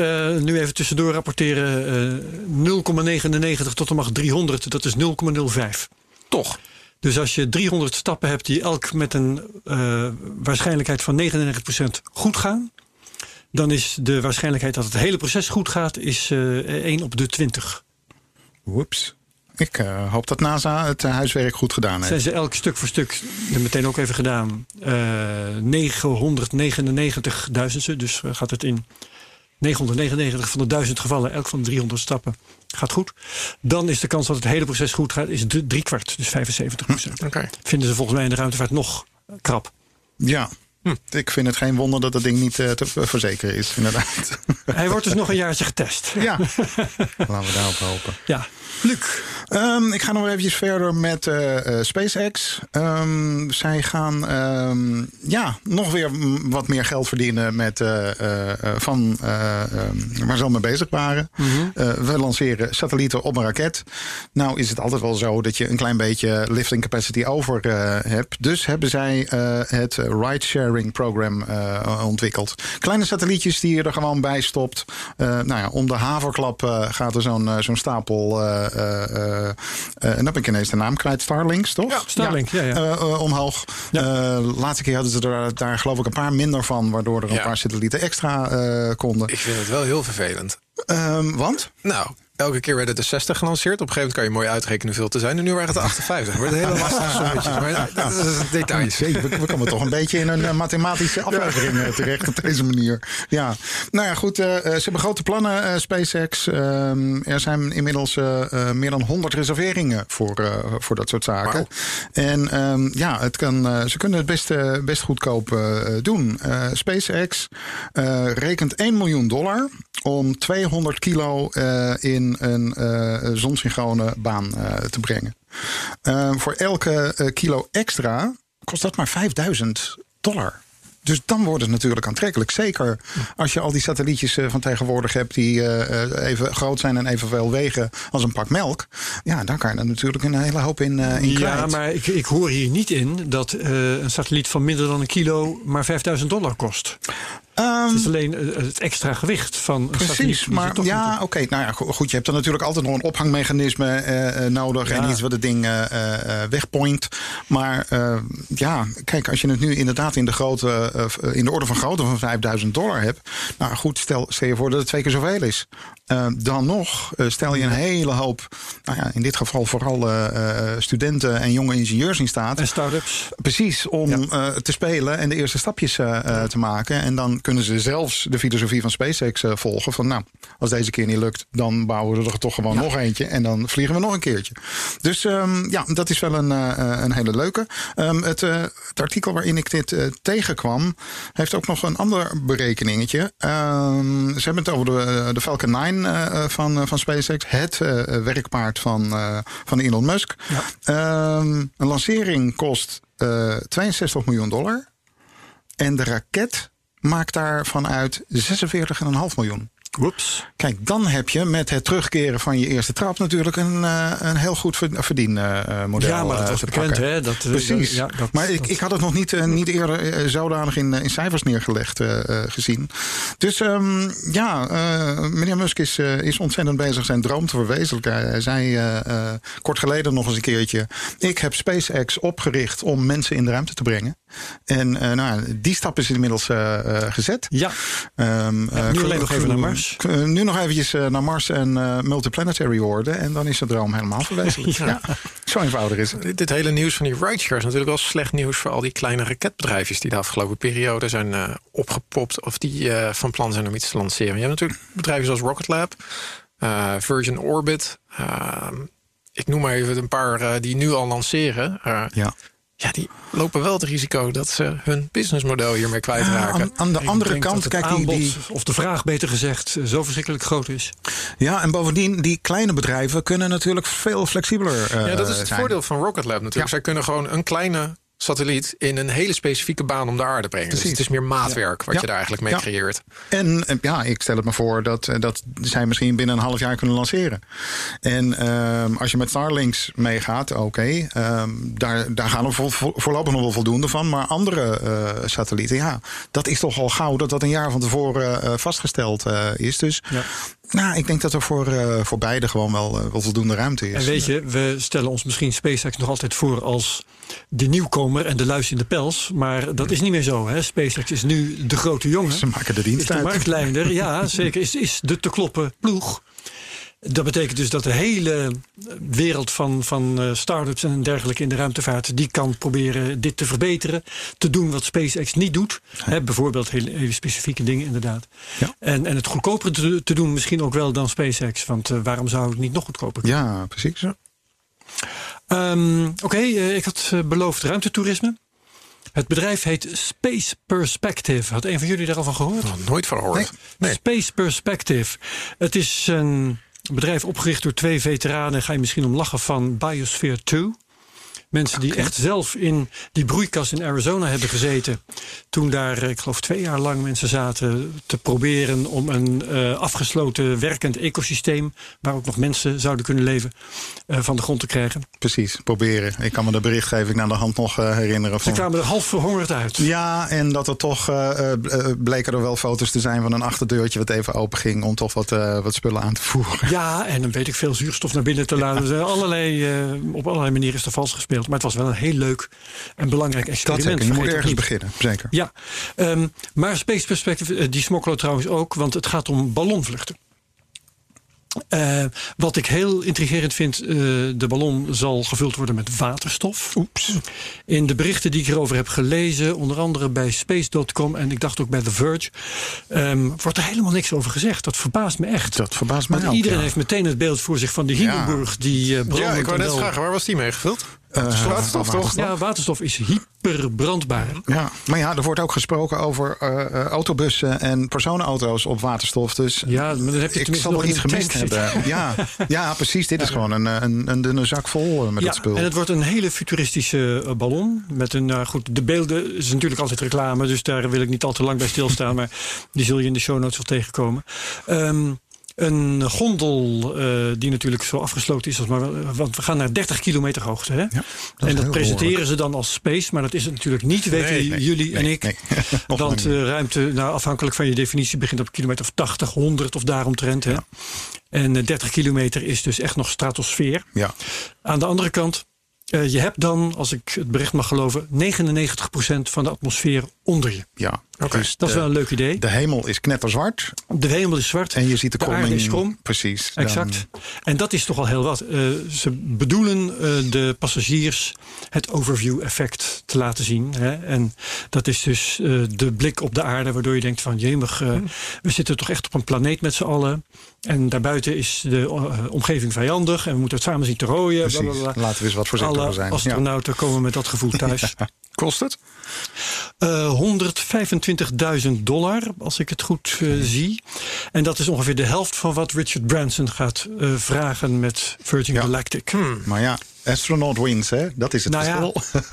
nu even tussendoor rapporteren. eh 0,99 tot de macht 300, dat is 0,05. Toch. Dus als je 300 stappen hebt die elk met een eh, waarschijnlijkheid van 99% goed gaan, dan is de waarschijnlijkheid dat het hele proces goed gaat, is eh 1 op de 20. Woeps. Ik eh, hoop dat NASA het huiswerk goed gedaan heeft. Zijn ze elk stuk voor stuk er meteen ook even gedaan. eh 999.000, dus gaat het in 999 van de 1000 gevallen, elk van de 300 stappen gaat goed. Dan is de kans dat het hele proces goed gaat, is drie kwart, dus 75% Oké. Vinden ze volgens mij in de ruimtevaart nog krap. Ja. Ik vind het geen wonder dat dat ding niet eh, te verzekeren is, inderdaad. Hij wordt dus nog een jaartje getest. ja. Laten we daarop hopen. Ja, Luc. Ehm, ik ga nog eventjes verder met eh, eh, SpaceX. Ehm, zij gaan ehm, ja, nog weer wat meer geld verdienen met, eh, van waar ze al mee bezig waren. Eh, we lanceren satellieten op een raket. Nou is het altijd wel zo dat je een klein beetje lifting capacity over hebt. Dus hebben zij het ride-sharing program ontwikkeld. Kleine satellietjes die je er gewoon bij stopt. Nou ja, om de haverklap gaat er zo'n zo'n stapel. Eh, eh, eh, en dan ben ik ineens de naam kwijt. Starlinks, toch? Ja, Starlink, ja, ja. Omhoog. Ja. Eh, laatste keer hadden ze er daar geloof ik een paar minder van. Waardoor er een Ja. paar satellieten extra eh, konden. Ik vind het wel heel vervelend. Ehm, want? Nou, elke keer werden de 60 gelanceerd. Op een gegeven moment kan je mooi uitrekenen hoeveel te zijn. En nu waren het de 58. Het wordt een hele lastige sommetjes. Maar dat is details. Jee, we, we komen toch een beetje in een eh, mathematische aflevering eh, terecht op deze manier. Ja, nou ja, goed. eh, ze hebben grote plannen, SpaceX. Ehm, er zijn inmiddels meer dan 100 reserveringen voor, voor dat soort zaken. En ehm, ja, het kan, ze kunnen het best, best goedkoop doen. SpaceX rekent 1 miljoen dollar om 200 kilo in een eh zonsynchrone baan eh, te brengen. Eh, voor elke eh, kilo extra kost dat maar 5000 dollar. Dus dan wordt het natuurlijk aantrekkelijk. Zeker als je al die satellietjes van tegenwoordig hebt die even groot zijn en evenveel wegen als een pak melk. Ja, dan kan je er natuurlijk een hele hoop in, in Ja, maar ik, ik hoor hier niet in dat een satelliet van minder dan een kilo maar 5000 dollar kost. Ehm, Het is alleen eh, het extra gewicht van. Precies, maar ja, oké. nou ja, go- goed. Je hebt er natuurlijk altijd nog een ophangmechanisme eh, eh, nodig. Ja. En iets wat het ding eh, wegpoint. Maar ja, kijk, als je het nu inderdaad in de, grote, in de orde van grootte van 5000 dollar hebt. Nou goed, stel, stel je voor dat het twee keer zoveel is. Dan nog stel je een hele hoop, nou ja, in dit geval vooral studenten en jonge ingenieurs in staat. En start-ups. Precies, om Ja. te spelen en de eerste stapjes te maken. En dan kunnen ze zelfs de filosofie van SpaceX eh, volgen. Van nou, als deze keer niet lukt, dan bouwen we er toch gewoon nog eentje. En dan vliegen we nog een keertje. Dus ehm, ja, dat is wel een, eh, een hele leuke. Ehm, het, eh, het artikel waarin ik dit eh, tegenkwam, heeft ook nog een ander berekeningetje. Ehm, ze hebben het over de, de Falcon 9 eh, van, eh, van SpaceX. Het eh, werkpaard van, eh, van Elon Musk. Een lancering kost eh 62 miljoen dollar. En de raket maakt daarvan uit 46,5 miljoen. Whoops. Kijk, dan heb je met het terugkeren van je eerste trap natuurlijk een, eh, een heel goed ver- verdienmodel. Ja, maar dat eh, was bekend, pakken. hè? Dat, eh, Precies. ja, dat- maar ik, dat- ik had het nog niet, niet eerder zodanig in, in cijfers neergelegd gezien. Dus ehm, ja, meneer Musk is, is ontzettend bezig zijn droom te verwezenlijken. Hij zei kort geleden nog eens een keertje... ik heb SpaceX opgericht om mensen in de ruimte te brengen. En eh, nou, die stap is inmiddels eh, eh, gezet. Ja, Ehm, nu eh, alleen nog even naar Mars. Nu nog eventjes naar Mars en eh, multiplanetary worden. En dan is de droom helemaal verwezenlijkt. ja. Zo eenvoudig is het. Dit, hele nieuws van die rideshare is natuurlijk wel slecht nieuws voor al die kleine raketbedrijfjes die de afgelopen periode zijn eh, opgepopt of die eh, van plan zijn om iets te lanceren. Je hebt natuurlijk bedrijven zoals Rocket Lab, eh, Virgin Orbit. eh, ik noem maar even een paar die nu al lanceren. Eh, Ja. Ja, die lopen wel het risico dat ze hun businessmodel hiermee kwijtraken. Aan, aan de ik andere kant, het kijk, die, aanbod, die, of de vraag beter gezegd, eh, zo verschrikkelijk groot is. ja, en bovendien, die kleine bedrijven kunnen natuurlijk veel flexibeler eh, Ja, dat is het zijn. voordeel van Rocket Lab natuurlijk. Ja. Zij kunnen gewoon een kleine satelliet in een hele specifieke baan om de aarde brengen. Dus het is meer maatwerk wat Ja. je daar eigenlijk mee Ja. creëert. En eh, ja, ik stel het me voor dat, eh, dat zij misschien binnen een half jaar kunnen lanceren. En ehm, als je met Starlinks meegaat, oké, ehm, daar, daar gaan vo- vo- voorlopig nog wel voldoende van. Maar andere eh, satellieten, ja, dat is toch al gauw dat dat een jaar van tevoren eh, vastgesteld eh, is. Dus Ja. nou, ik denk dat er voor, eh, voor beide gewoon wel, wel voldoende ruimte is. En weet je, we stellen ons misschien SpaceX nog altijd voor als de nieuwkomer en de luis in de pels. Maar dat is niet meer zo. Hè? SpaceX is nu de grote jongen. Ze maken de is dienst de uit. marktleider. Ja, zeker. Is, is de te kloppen ploeg. Dat betekent dus dat de hele wereld van, van eh, start-ups en dergelijke in de ruimtevaart... die kan proberen dit te verbeteren. Te doen wat SpaceX niet doet. Hè, bijvoorbeeld hele, hele specifieke dingen inderdaad. Ja. En, en het goedkoper te, te doen misschien ook wel dan SpaceX. Want eh, waarom zou het niet nog goedkoper kunnen? Ja, precies. Ehm, Oké, eh, ik had eh, beloofd ruimtetoerisme. Het bedrijf heet Space Perspective. Had een van jullie daar al van gehoord? Nog nooit van gehoord. Nee. Space Perspective. Het is een bedrijf opgericht door twee veteranen. Ga je misschien om lachen van Biosphere 2. Mensen die echt zelf in die broeikas in Arizona hebben gezeten. Toen daar, eh, ik geloof twee jaar lang mensen zaten te proberen om een eh, afgesloten werkend ecosysteem. waar ook nog mensen zouden kunnen leven. eh, van de grond te krijgen. Precies, proberen. Ik kan me de berichtgeving naar de hand nog herinneren. Ze kwamen er half verhongerd uit. Ja, en dat er toch bleken er wel foto's te zijn van een achterdeurtje wat even open ging om toch wat, wat spullen aan te voeren. Ja, en dan weet ik veel zuurstof naar binnen te laten. Dus, allerlei, op allerlei manieren is er vals gespeeld. Maar het was wel een heel leuk en belangrijk Dat experiment. zeker. Je moet ergens beginnen, zeker. Ja, ehm, maar Space Perspective, eh, die smokkelen trouwens ook, want het gaat om ballonvluchten. Eh, wat ik heel intrigerend vind, eh, de ballon zal gevuld worden met waterstof. Oeps. In de berichten die ik erover heb gelezen, onder andere bij Space.com en ik dacht ook bij The Verge, ehm, wordt er helemaal niks over gezegd. Dat verbaast me echt. Dat verbaast mij Want ook, iedereen ja. heeft meteen het beeld voor zich van die Hindenburg die uh, Ja, ik wou net vragen, waar was die mee gevuld? Eh, waterstof, toch? Ja, waterstof is hyperbrandbaar. Ja, maar ja, er wordt ook gesproken over eh, eh, autobussen en personenauto's op waterstof. Dus Ja, maar dan heb je ik tenminste zal nog wel iets gemist hebben. Ja, ja, precies. Dit is gewoon een, een, een dunne zak vol met Ja, dat spul. en het wordt een hele futuristische ballon. Met een, nou goed, de beelden is natuurlijk altijd reclame, dus daar wil ik niet al te lang bij stilstaan. maar die zul je in de show notes wel tegenkomen. Ehm, een gondel eh, die natuurlijk zo afgesloten is, als maar, wel- want we gaan naar 30 kilometer hoogte. Hè? is en dat presenteren behoorlijk. ze dan als space, maar dat is het natuurlijk niet, weten Nee, nee, jullie en ik. Want eh, ruimte, nou, afhankelijk van je definitie, begint op kilometer of 80, 100 of daaromtrent. Hè? En eh, 30 kilometer is dus echt nog stratosfeer. Ja, Aan de andere kant, Eh, je hebt dan, als ik het bericht mag geloven, 99% van de atmosfeer onder je. Ja, dus Dat is wel een leuk idee. de hemel is knetterzwart De hemel is zwart. en je ziet de de kromming. is krom. Precies. dan- Exact. En dat is toch al heel wat. Eh, ze bedoelen eh, de passagiers het overview effect te laten zien. Hè? En dat is dus de blik op de aarde, waardoor je denkt van jemig, eh, we zitten toch echt op een planeet met z'n allen. En daarbuiten is de eh, omgeving vijandig en we moeten het samen zien te rooien. Laten we eens wat voorzichtiger Alle zijn. Ja. astronauten komen met dat gevoel thuis. Kost het? Eh 125.000 dollar, als ik het goed eh, zie. En dat is ongeveer de helft van wat Richard Branson gaat eh, vragen met Virgin Ja. Galactic. Maar ja, astronaut wins, hè? Dat is het Nou ja, verschil.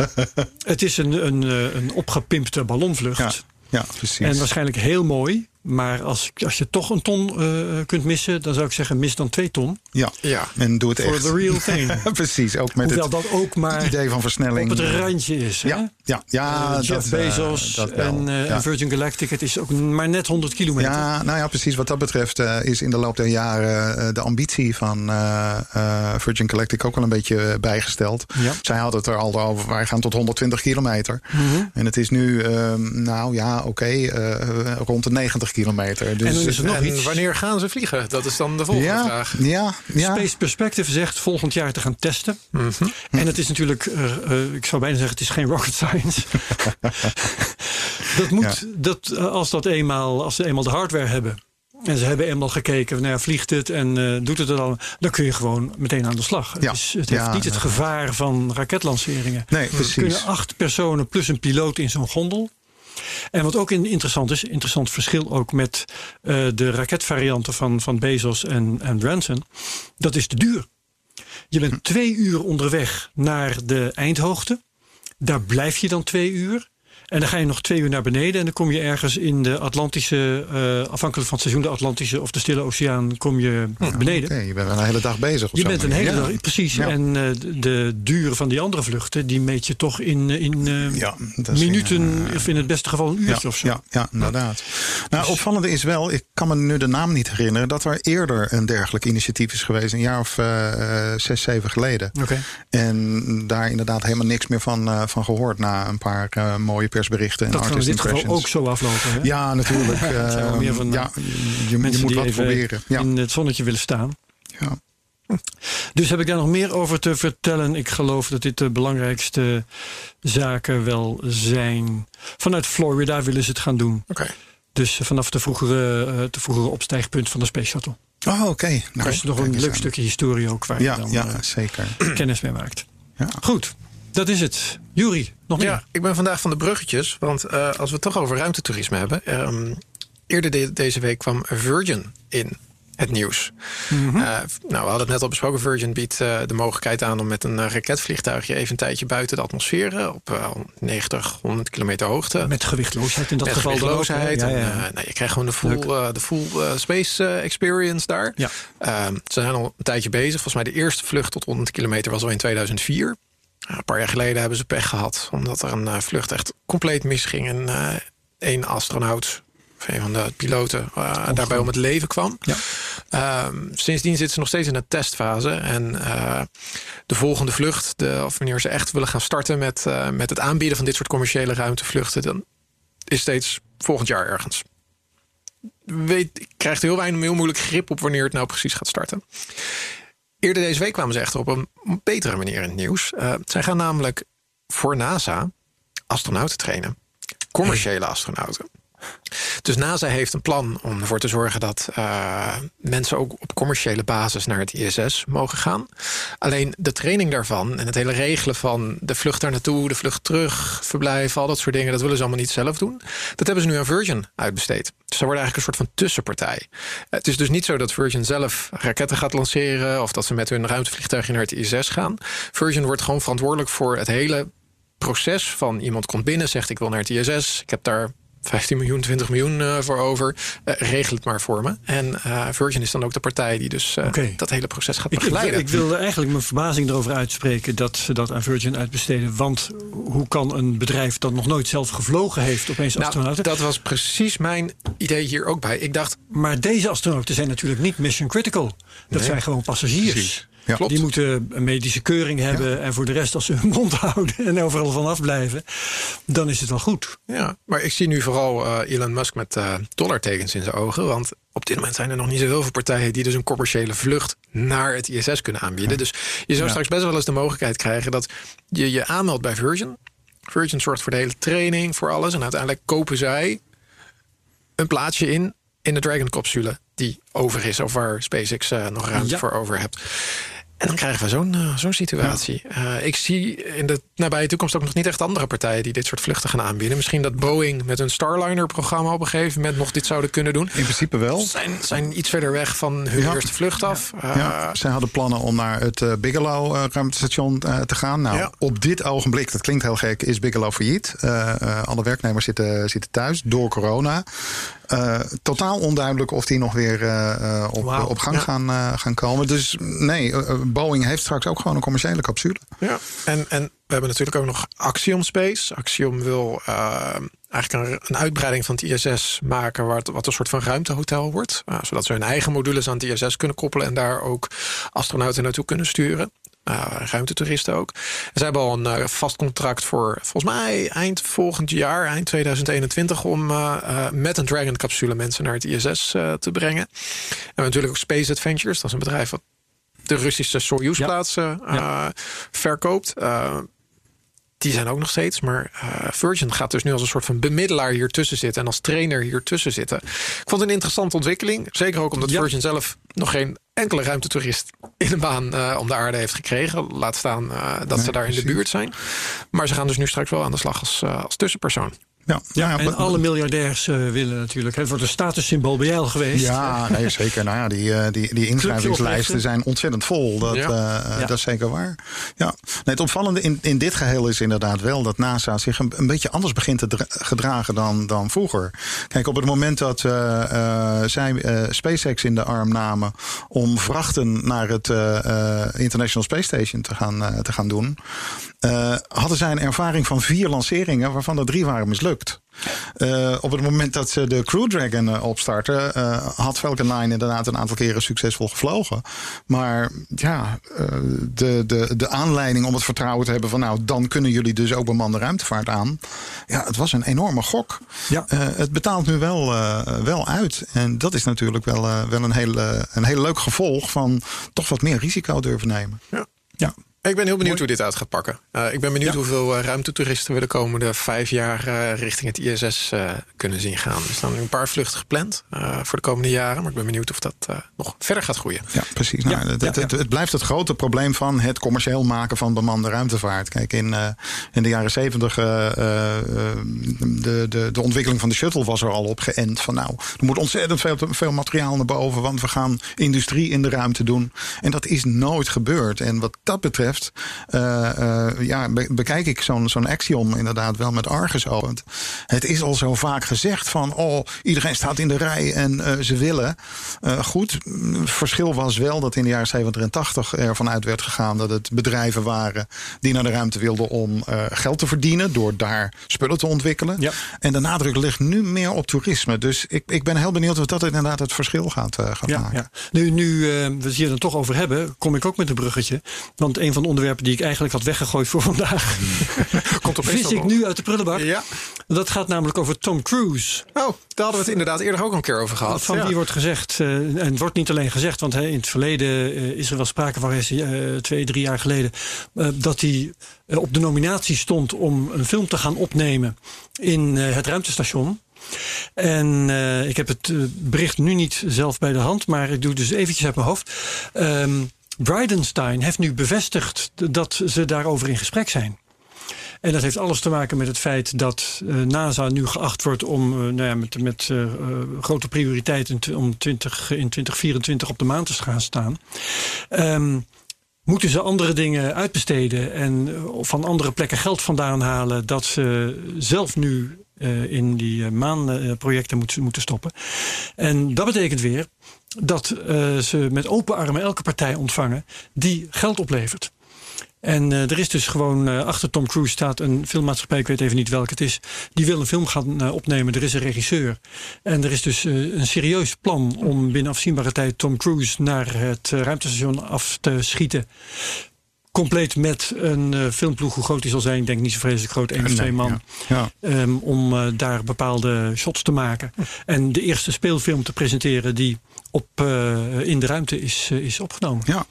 Het is een, een, eh, een opgepimpte ballonvlucht. Ja, ja, precies. En waarschijnlijk heel mooi. Maar als, als je toch een ton eh, kunt missen, dan zou ik zeggen mis dan twee ton. ja. Ja. en doe het For echt. the real thing. precies, ook met Hoewel het dat ook maar idee van versnelling. op het randje is. Hè? Ja, ja, ja Eh, dat, Jeff eh, Bezos dat wel. en, eh, ja. en Virgin Galactic, het is ook maar net 100 kilometer. Ja, nou ja, precies. Wat dat betreft eh, is in de loop der jaren eh, de ambitie van eh, eh, Virgin Galactic ook wel een beetje eh, bijgesteld. Ja. Zij hadden het er al over, wij gaan tot 120 kilometer. Mhm. En het is nu, ehm, nou ja, oké, eh, rond de 90 kilometer. Dus, En dan is er nog en iets. wanneer gaan ze vliegen? Dat is dan de volgende ja, vraag. ja, ja. Space Perspective zegt volgend jaar te gaan testen. Mhm. En het is natuurlijk, eh, eh, ik zou bijna zeggen, het is geen rocket science. dat moet, dat, eh, als, dat eenmaal, als ze eenmaal de hardware hebben. En ze hebben eenmaal gekeken, nou ja, vliegt het en eh, doet het er dan. Dan kun je gewoon meteen aan de slag. Ja. Het, is, het heeft Ja, niet het gevaar van raketlanceringen. Nee, Er precies. kunnen acht personen plus een piloot in zo'n gondel. En wat ook in- interessant is, interessant verschil ook met eh, de raketvarianten van, van Bezos en, en Branson, dat is de duur. Je bent twee uur onderweg naar de eindhoogte. Daar blijf je dan twee uur. En dan ga je nog twee uur naar beneden. En dan kom je ergens in de Atlantische, eh, afhankelijk van het seizoen, de Atlantische of de Stille Oceaan, kom je beneden. Je bent een hele dag bezig. Je bent een manier. hele Ja. dag, precies. Ja. En eh, de, duur van die andere vluchten, die meet je toch in, eh, in Ja, minuten, in, of in het beste geval een uurtje of zo. Ja, ja, inderdaad. Nou, opvallende is wel, ik kan me nu de naam niet herinneren, dat er eerder een dergelijk initiatief is geweest, een jaar of zes, zeven geleden. Oké. En daar inderdaad helemaal niks meer van, van gehoord na een paar mooie persberichten en Dat kan in dit geval ook zo aflopen. Hè? Ja, natuurlijk. eh, meer van, ja, je, je moet wat proberen. Ja, in het zonnetje willen staan. ja. Dus heb ik daar nog meer over te vertellen. Ik geloof dat dit de belangrijkste zaken wel zijn. Vanuit Florida willen ze het gaan doen. Oké. Dus vanaf de vroegere, eh, de vroegere opstijgpunt van de Space Shuttle. Oh, oké. Nou, Er is nog een leuk aan. stukje historie ook waar Ja, je dan ja eh, zeker. kennis mee maakt. Ja. Goed, dat is het. Jury, nog meer? Ja, ik ben vandaag van de bruggetjes. Want eh, als we het toch over ruimtetoerisme hebben. ehm, eerder de- deze week kwam Virgin in het nieuws. Mhm. Eh, nou, we hadden het net al besproken. Virgin biedt eh, de mogelijkheid aan om met een raketvliegtuigje even een tijdje buiten de atmosfeer. op eh, 90, 100 kilometer hoogte. Met gewichtloosheid in dat met geval. gewichtloosheid. Ja, ja, En, ja. nou, je krijgt gewoon de full, de full space experience daar. Ja. Ehm, ze zijn al een tijdje bezig. Volgens mij de eerste vlucht tot 100 kilometer was al in 2004. Een paar jaar geleden hebben ze pech gehad. Omdat er een eh, vlucht echt compleet misging. En eh één astronaut, of een van de piloten, eh, daarbij om het leven kwam. Ja. Ehm, sindsdien zitten ze nog steeds in de testfase. En eh, de volgende vlucht, de, of wanneer ze echt willen gaan starten met, eh, met het aanbieden van dit soort commerciële ruimtevluchten, dan is steeds volgend jaar ergens. Weet, ik krijg er heel weinig heel moeilijk grip op wanneer het nou precies gaat starten. Eerder deze week kwamen ze echter op een betere manier in het nieuws. Eh, zij gaan namelijk voor NASA astronauten trainen. Commerciële astronauten. Dus NASA heeft een plan om ervoor te zorgen dat eh, mensen ook op commerciële basis naar het ISS mogen gaan. Alleen de training daarvan en het hele regelen van de vlucht daar naartoe, de vlucht terug, verblijf, al dat soort dingen, dat willen ze allemaal niet zelf doen. Dat hebben ze nu aan Virgin uitbesteed. Dus ze worden eigenlijk een soort van tussenpartij. Het is dus niet zo dat Virgin zelf raketten gaat lanceren of dat ze met hun ruimtevliegtuigje naar het ISS gaan. Virgin wordt gewoon verantwoordelijk voor het hele proces van iemand komt binnen, zegt ik wil naar het ISS, ik heb daar 15 miljoen, 20 miljoen eh, voor over. Eh, regel het maar voor me. En eh, Virgin is dan ook de partij die dus dat hele proces gaat Ik, ik, begeleiden. ik wilde eigenlijk mijn verbazing erover uitspreken dat ze dat aan Virgin uitbesteden. Want hoe kan een bedrijf dat nog nooit zelf gevlogen heeft opeens nou, astronauten? dat was precies mijn idee hier ook bij. Ik dacht, Maar deze astronauten zijn natuurlijk niet mission critical. Dat zijn gewoon passagiers. Precies. Ja. Die moeten een medische keuring hebben. En voor de rest, als ze hun mond houden en overal vanaf blijven, dan is het wel goed. Ja, maar ik zie nu vooral eh, Elon Musk met eh, dollartekens in zijn ogen. Want op dit moment zijn er nog niet zoveel partijen die dus een commerciële vlucht naar het ISS kunnen aanbieden. Dus je zou straks best wel eens de mogelijkheid krijgen dat je je aanmeldt bij Virgin. Virgin zorgt voor de hele training, voor alles. En uiteindelijk kopen zij een plaatsje in in de Dragon-capsule die over is, of waar SpaceX eh, nog ruimte Ja. voor over hebt. En dan krijgen we zo'n eh, zo'n situatie. Eh, ik zie in de nabije toekomst ook nog niet echt andere partijen die dit soort vluchten gaan aanbieden. Misschien dat Boeing met een Starliner-programma op een gegeven moment nog dit zouden kunnen doen. In principe wel. Zijn, zijn iets verder weg van hun Ja. eerste vlucht af. Eh, Ja, zij hadden plannen om naar het eh, Bigelow eh, ruimtestation eh, te gaan. Nou, Ja. op dit ogenblik, dat klinkt heel gek, is Bigelow failliet. Eh, eh, alle werknemers zitten, zitten thuis door corona. Eh, totaal onduidelijk of die nog weer eh, eh, op, op gang Ja. gaan, eh, gaan komen. Dus nee, eh, eh, Boeing heeft straks ook gewoon een commerciële capsule. Ja, en, en we hebben natuurlijk ook nog Axiom Space. Axiom wil eh, eigenlijk een, een uitbreiding van het ISS maken... Waar het, wat een soort van ruimtehotel wordt. eh, zodat ze hun eigen modules aan het ISS kunnen koppelen... en daar ook astronauten naartoe kunnen sturen. Eh, ruimtetoeristen ook. En ze hebben al een vast contract voor volgens mij eind volgend jaar, eind 2021, om eh, met een Dragon-capsule mensen naar het ISS te brengen. En natuurlijk ook Space Adventures, dat is een bedrijf wat de Russische Soyuz-plaatsen verkoopt. Die zijn ook nog steeds. Maar eh, Virgin gaat dus nu als een soort van bemiddelaar hier tussen zitten. En als trainer hier tussen zitten. Ik vond het een interessante ontwikkeling. Zeker ook omdat Ja. Virgin zelf nog geen enkele ruimtetoerist in een baan eh, om de aarde heeft gekregen. Laat staan eh, dat ze daar in de buurt zijn. Maar ze gaan dus nu straks wel aan de slag als, als tussenpersoon. Ja, Ja, ja, en maar- alle miljardairs eh, willen natuurlijk. Het wordt een statussymbool bij jou geweest. Ja, nee, zeker. Nou ja, die, eh, die, die inschrijvingslijsten zijn ontzettend vol. Dat, Ja. eh, Ja. dat is zeker waar. Ja. Nee, het opvallende in, in dit geheel is inderdaad wel dat NASA zich een, een beetje anders begint te dra- gedragen dan, dan vroeger. Kijk, op het moment dat eh, eh, zij eh, SpaceX in de arm namen om vrachten naar het eh, eh, International Space Station te gaan, te gaan doen, eh, hadden zij een ervaring van vier lanceringen, waarvan er drie waren mislukt. Eh, op het moment dat ze de Crew Dragon eh, opstarten, eh, had Falcon 9 inderdaad een aantal keren succesvol gevlogen. Maar ja, de, de, de aanleiding om het vertrouwen te hebben van nou, dan kunnen jullie dus ook bemande ruimtevaart aan. Ja, het was een enorme gok. Ja. Het betaalt nu wel, wel uit. En dat is natuurlijk wel, wel een, heel, een heel leuk gevolg van toch wat meer risico durven nemen. Ja. Ja. Ik ben heel benieuwd hoe dit uit gaat pakken. Eh, ik ben benieuwd Ja. hoeveel eh, ruimtetoeristen we de komende vijf jaar eh, richting het ISS kunnen zien gaan. Er staan nu een paar vluchten gepland voor de komende jaren. Maar ik ben benieuwd of dat nog verder gaat groeien. Ja, precies. Nou, Ja, het, ja, het, blijft het grote probleem van het commercieel maken van bemande ruimtevaart. Kijk, in, in de jaren zeventig, de, de, de ontwikkeling van de shuttle was er al op geënt. Van nou, er moet ontzettend veel, veel materiaal naar boven, want we gaan industrie in de ruimte doen. En dat is nooit gebeurd. En wat dat betreft, eh, eh, ja, be- bekijk ik zo'n zo'n Axiom inderdaad wel met argusogen. Het is al zo vaak gezegd van, oh, iedereen staat in de rij en eh, ze willen. Goed, mm, verschil was wel dat in de jaren 70 en 80 ervan uit werd gegaan dat het bedrijven waren die naar de ruimte wilden om geld te verdienen door daar spullen te ontwikkelen. Ja. En de nadruk ligt nu meer op toerisme. Dus ik, ik ben heel benieuwd of dat inderdaad het verschil gaat, gaat Ja, maken. ja. Nu, nu we het hier dan toch over hebben, kom ik ook met een bruggetje. Want een van de onderwerpen die ik eigenlijk had weggegooid voor vandaag, Komt opeens vis ik op. nu uit de prullenbak. Ja. Dat gaat namelijk over Tom Cruise. Oh, daar hadden we het inderdaad eerder ook al een keer over gehad. Van Ja. wie wordt gezegd, eh, en het wordt niet alleen gezegd, want in het verleden eh, is er wel sprake van, eh, twee, drie jaar geleden, dat hij op de nominatie stond om een film te gaan opnemen in het ruimtestation. En ik heb het bericht nu niet zelf bij de hand, maar ik doe het dus eventjes uit mijn hoofd. Ehm Bridenstine heeft nu bevestigd dat ze daarover in gesprek zijn. En dat heeft alles te maken met het feit dat eh, NASA nu geacht wordt om eh, nou ja, met, met eh, grote prioriteit in, om 20, in 2024 op de maan te gaan staan. Ehm, moeten ze andere dingen uitbesteden en van andere plekken geld vandaan halen dat ze zelf nu in die maanprojecten moeten stoppen. En dat betekent weer dat eh, ze met open armen elke partij ontvangen die geld oplevert. En eh, er is dus gewoon eh, achter Tom Cruise staat een filmmaatschappij, ik weet even niet welke het is. Die wil een film gaan opnemen. Er is een regisseur. En er is dus een serieus plan om binnen afzienbare tijd Tom Cruise naar het ruimtestation af te schieten. Compleet met een filmploeg, hoe groot die zal zijn, ik denk niet zo vreselijk groot, één of twee man. Ja. Ehm, om daar bepaalde shots te maken. En de eerste speelfilm te presenteren die op, eh, in de ruimte is, eh, is opgenomen. ja.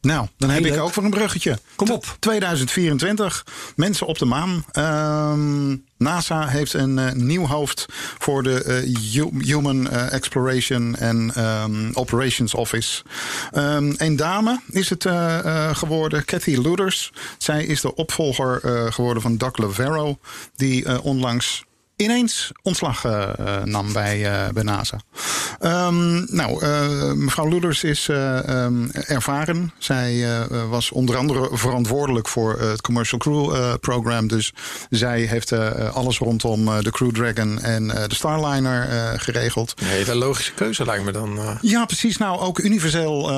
Nou, dan heb Heel ik leuk. ook voor een bruggetje. Kom op. 2024, mensen op de maan. Ehm, NASA heeft een eh, nieuw hoofd voor de Hu- Human Exploration and ehm, Operations Office. Ehm, een dame is het geworden, Cathy Luders. Zij is de opvolger geworden van Doug Lavero, die onlangs ineens ontslag eh, eh, nam bij, eh, bij NASA. Ehm, nou, mevrouw Luders is eh, ehm, ervaren. Zij was onder andere verantwoordelijk voor het Commercial Crew Program. Dus zij heeft alles rondom de Crew Dragon en de Starliner geregeld. Een hele logische keuze lijkt me dan. Ja, precies. Nou, ook universeel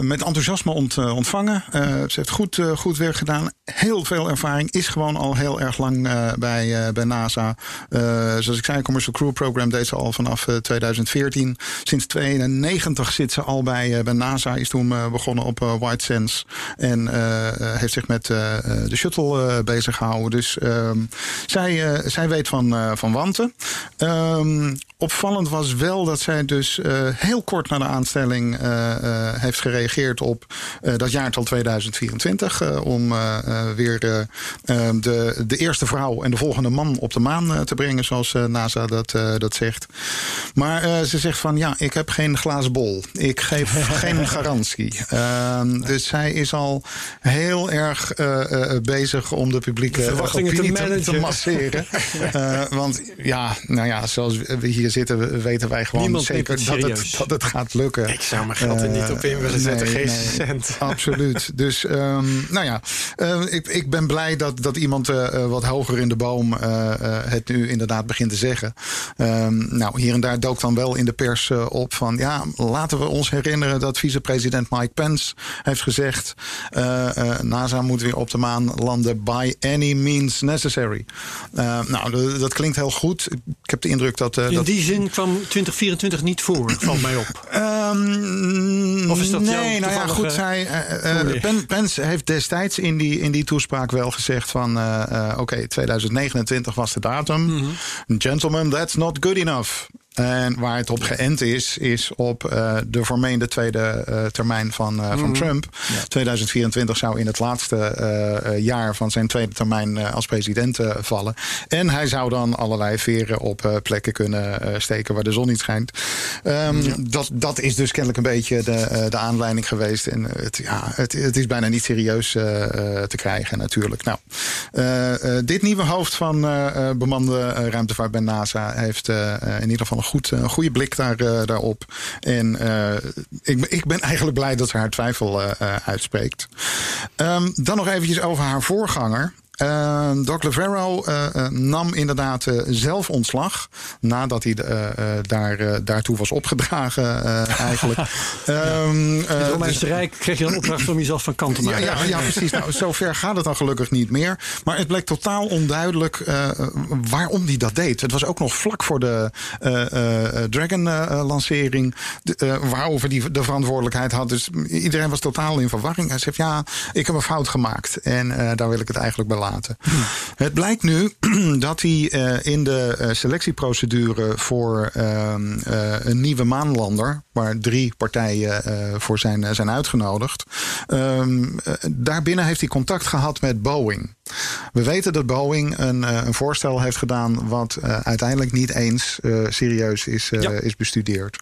met enthousiasme ont, ontvangen. Ze heeft goed, goed werk gedaan. Heel veel ervaring. Is gewoon al heel erg lang bij, bij NASA. Eh, zoals ik zei, Commercial Crew Program deed ze al vanaf eh, 2014. Sinds 92 zit ze al bij, eh, bij NASA. Is toen eh, begonnen op eh, White Sands. En eh, eh, heeft zich met eh, eh, de shuttle eh, bezig gehouden. Dus ehm, zij, eh, zij weet van, eh, van wanten. Ehm, opvallend was wel dat zij dus eh, heel kort na de aanstelling eh, eh, heeft gereageerd op eh, dat jaartal 2024. eh, om eh, eh, weer eh, eh, de, de eerste vrouw en de volgende man op de maan eh, te brengen, zoals eh, NASA dat, eh, dat zegt. Maar eh, ze zegt van ja, ik heb geen glazen bol. Ik geef geen garantie. Ehm, dus zij is al heel erg bezig om de publieke Verwachtingen te managen. masseren. Want ja, nou ja, zoals we hier zitten, weten wij gewoon Niemand zeker dat het, dat het gaat lukken. Ik zou mijn geld er niet op in willen zetten. nee, Geen nee, cent. Absoluut. Dus ehm, nou ja, ik, ik ben blij dat, dat iemand wat hoger in de boom het nu inderdaad begint te zeggen. Ehm, nou, hier en daar dook dan wel in de pers eh, op van ja, laten we ons herinneren dat vicepresident Mike Pence heeft gezegd: eh, eh, NASA moet weer op de maan landen by any means necessary. Eh, nou, dat, klinkt heel goed. Ik heb de indruk dat. In dat die zin kwam 2024 niet voor, valt mij op. Ehm, Of is dat jouw nee, nou ja, goed. Zij, Pence heeft destijds in die, in die toespraak wel gezegd van... oké, 2029 was de datum. Mhm. Gentlemen, that's not good enough. En waar het op geënt is, is op eh, de vermeende tweede eh, termijn van, eh, Mhm. van Trump. 2024 zou in het laatste jaar van zijn tweede termijn als president vallen. En hij zou dan allerlei veren op plekken kunnen steken waar de zon niet schijnt. Ehm, dat, dat is dus kennelijk een beetje de, de aanleiding geweest. En het, ja, het, het is bijna niet serieus te krijgen natuurlijk. Nou, dit nieuwe hoofd van bemande ruimtevaart bij NASA heeft in ieder geval goed, een goede blik daar, eh, daarop. En eh, ik, ik ben eigenlijk blij dat ze haar twijfel eh, eh, uitspreekt. Ehm, dan nog eventjes over haar voorganger. Uh, Doc uh, uh, nam inderdaad uh, zelf ontslag. Nadat hij daar, daartoe was opgedragen, eigenlijk. um, In het Romeinse dus, Rijk kreeg je een opdracht om jezelf van kant te maken. Ja, ja, ja precies. Nou, zover gaat het dan gelukkig niet meer. Maar het bleek totaal onduidelijk waarom hij dat deed. Het was ook nog vlak voor de Dragon-lancering. waarover hij de verantwoordelijkheid had. Dus iedereen was totaal in verwarring. Hij zegt: Ja, ik heb een fout gemaakt. En daar wil ik het eigenlijk bij Het blijkt nu dat hij uh, in de uh, selectieprocedure voor uh, een nieuwe maanlander, waar drie partijen voor zijn, zijn uitgenodigd, um, daarbinnen heeft hij contact gehad met Boeing. We weten dat Boeing een, uh, een voorstel heeft gedaan wat uh, uiteindelijk niet eens uh, serieus is, ja. is bestudeerd.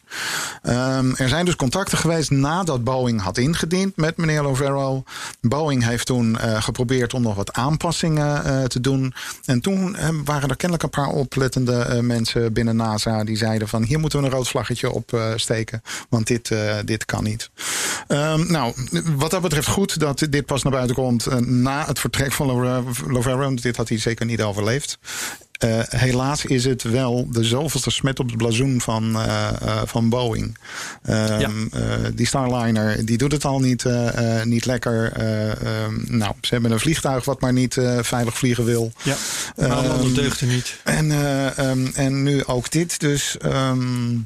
Um, er zijn dus contacten geweest nadat Boeing had ingediend met meneer Lovero. Boeing heeft toen geprobeerd om nog wat aanpassingen te doen. En toen waren er kennelijk een paar oplettende mensen binnen NASA die zeiden van hier moeten we een rood vlaggetje op steken, want dit, dit kan niet. Um, nou, wat dat betreft goed dat dit pas naar buiten komt na het vertrek van Lovero Canaveral. Dit had hij zeker niet overleefd. Eh, helaas is het wel de zoveelste smet op het blazoen van, eh, eh, van Boeing. Ehm, eh, die Starliner die doet het al niet, eh, eh, niet lekker. Eh, ehm, nou, ze hebben een vliegtuig wat maar niet eh, veilig vliegen wil. Ja, maar alle andere Ehm, deugden niet. En, eh, en nu ook dit. Dus ehm,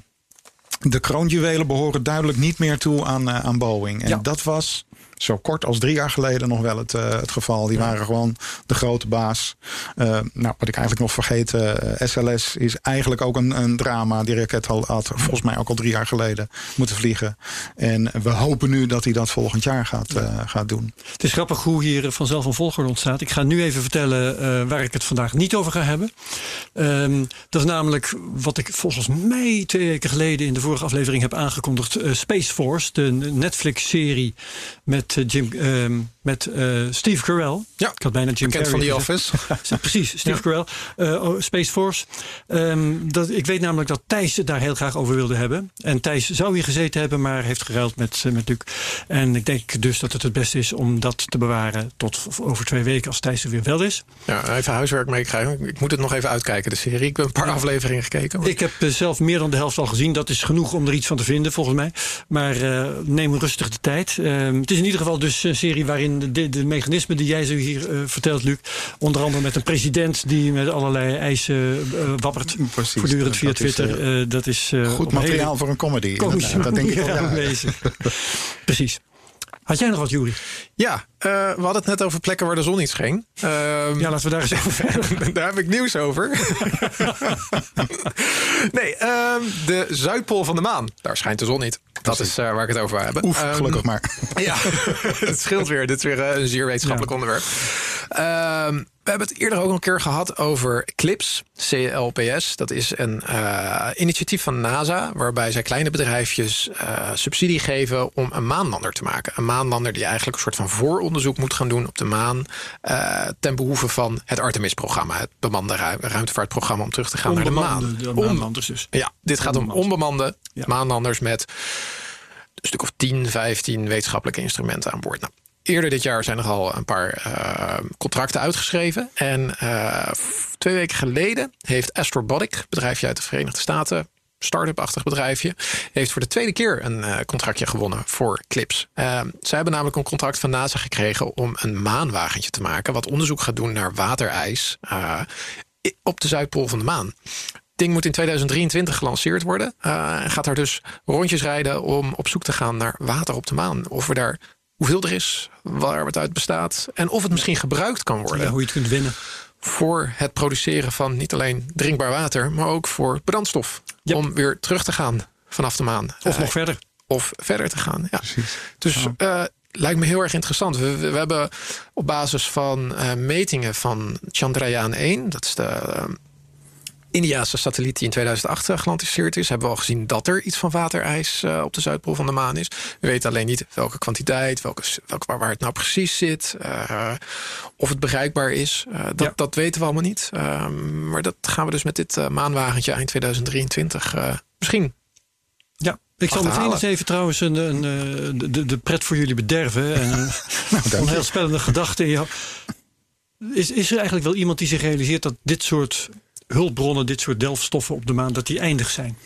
de kroonjuwelen behoren duidelijk niet meer toe aan, eh, aan Boeing. En Ja. dat was zo kort als drie jaar geleden nog wel het, eh, het geval. Die waren gewoon de grote baas. Eh, nou, wat ik eigenlijk nog vergeet, eh, SLS is eigenlijk ook een, een drama. Die raket had, had volgens mij ook al drie jaar geleden moeten vliegen. En we hopen nu dat hij dat volgend jaar gaat, gaat doen. Het is grappig hoe hier vanzelf een volgorde ontstaat. Ik ga nu even vertellen waar ik het vandaag niet over ga hebben. Ehm, dat is namelijk wat ik volgens mij twee weken geleden in de vorige aflevering heb aangekondigd. Space Force, de Netflix-serie met, eh, Jim, ehm, met eh, Steve Carell. Ja, ik had bijna Jim Bekend van Carrey The. Office. Precies, Steve Ja. Carell, eh, oh, Space Force. Ehm, dat, ik weet namelijk dat Thijs het daar heel graag over wilde hebben. En Thijs zou hier gezeten hebben, maar heeft geruild met, met Luc. En ik denk dus dat het het beste is om dat te bewaren tot over twee weken als Thijs er weer wel is. Ja, even huiswerk meekrijgen. Ik moet het nog even uitkijken, de serie. Ik heb een paar afleveringen gekeken. maar- Ik heb zelf meer dan de helft al gezien. Dat is genoeg om er iets van te vinden, volgens mij. Maar neem rustig de tijd. Ehm, het is in ieder geval dus een serie waarin de, de mechanismen die jij zo hier eh, vertelt, Luc. Onder andere met een president die met allerlei eisen eh, wappert. Precies, voortdurend via dat is, Twitter. Dat is eh, Goed hele materiaal voor een comedy. Dat denk ik wel. ja. aanwezig. Precies. Had jij nog wat, Juri? Ja, eh, we hadden het net over plekken waar de zon niet scheen. Ehm, Ja, laten we daar eens over verder. Daar heb ik nieuws over. nee, ehm, de Zuidpool van de maan. Daar schijnt de zon niet. Dat is eh, waar ik het over wil hebben. Oef, Ehm, gelukkig maar. Ja, het scheelt weer. Dit is weer eh, een zeer wetenschappelijk Ja. onderwerp. Ehm, we hebben het eerder ook een keer gehad over CLIPS, CLPS. Dat is een eh, initiatief van NASA... waarbij zij kleine bedrijfjes eh, subsidie geven om een maanlander te maken. Een maanlander die eigenlijk een soort van vooronderzoek moet gaan doen op de maan... eh, ten behoeve van het Artemis-programma. Het bemande ru- ruimtevaartprogramma om terug te gaan naar de maan. De maanlanders dus. ja, dit gaat om Onbemand. onbemande Ja. maanlanders met een stuk of 10, 15 wetenschappelijke instrumenten aan boord. Nou, eerder dit jaar zijn er al een paar eh, contracten uitgeschreven. En eh, twee weken geleden heeft Astrobotic, bedrijfje uit de Verenigde Staten, start-up-achtig bedrijfje, heeft voor de tweede keer een eh, contractje gewonnen voor CLIPS. Uh, zij hebben namelijk een contract van NASA gekregen om een maanwagentje te maken, wat onderzoek gaat doen naar waterijs op de Zuidpool van de maan. Ding moet in 2023 gelanceerd worden. en gaat daar dus rondjes rijden om op zoek te gaan naar water op de maan. Of er daar hoeveel er is, waar het uit bestaat. En of het misschien gebruikt kan worden Ja, hoe je het kunt winnen. voor het produceren van niet alleen drinkbaar water, maar ook voor brandstof. Om weer terug te gaan vanaf de maan. Of nog verder. of verder te gaan. Ja. Dus eh, lijkt me heel erg interessant. We, we, we hebben op basis van eh, metingen van Chandrayaan 1, dat is de Indiaanse satelliet die in 2008 eh, gelanceerd is, hebben we al gezien dat er iets van waterijs eh, op de Zuidpool van de maan is. We weten alleen niet welke kwantiteit, welke, welke, waar, waar het nou precies zit, eh, of het bereikbaar is. Eh, dat, Ja. dat weten we allemaal niet. Eh, maar dat gaan we dus met dit maanwagentje eind 2023 eh, misschien Ja, ik zal meteen eens even trouwens een, een, de- de, pret voor jullie bederven. En heel spellende gedachte in jou. Is, is er eigenlijk wel iemand die zich realiseert dat dit soort hulpbronnen, dit soort delfstoffen op de maan, dat die eindig zijn?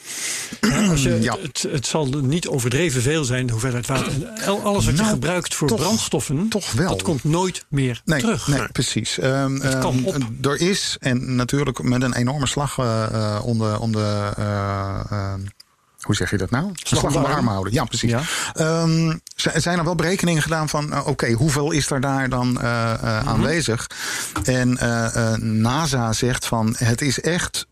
Ja, als je, Ja. het, het zal niet overdreven veel zijn, de hoeveelheid water. En al- alles wat je Nou, gebruikt voor toch- brandstoffen, toch wel. dat komt nooit meer Nee, terug. nee precies. Ehm, Het kan ehm, op. Er is, en natuurlijk met een enorme slag eh, om de. Om de eh, ehm, hoe zeg je dat nou? Slag om de arm houden. Ja, precies. Ja. Ehm, zijn er wel berekeningen gedaan van, eh, oké, hoeveel is er daar dan eh, eh, Mhm. aanwezig? En NASA zegt van, het is echt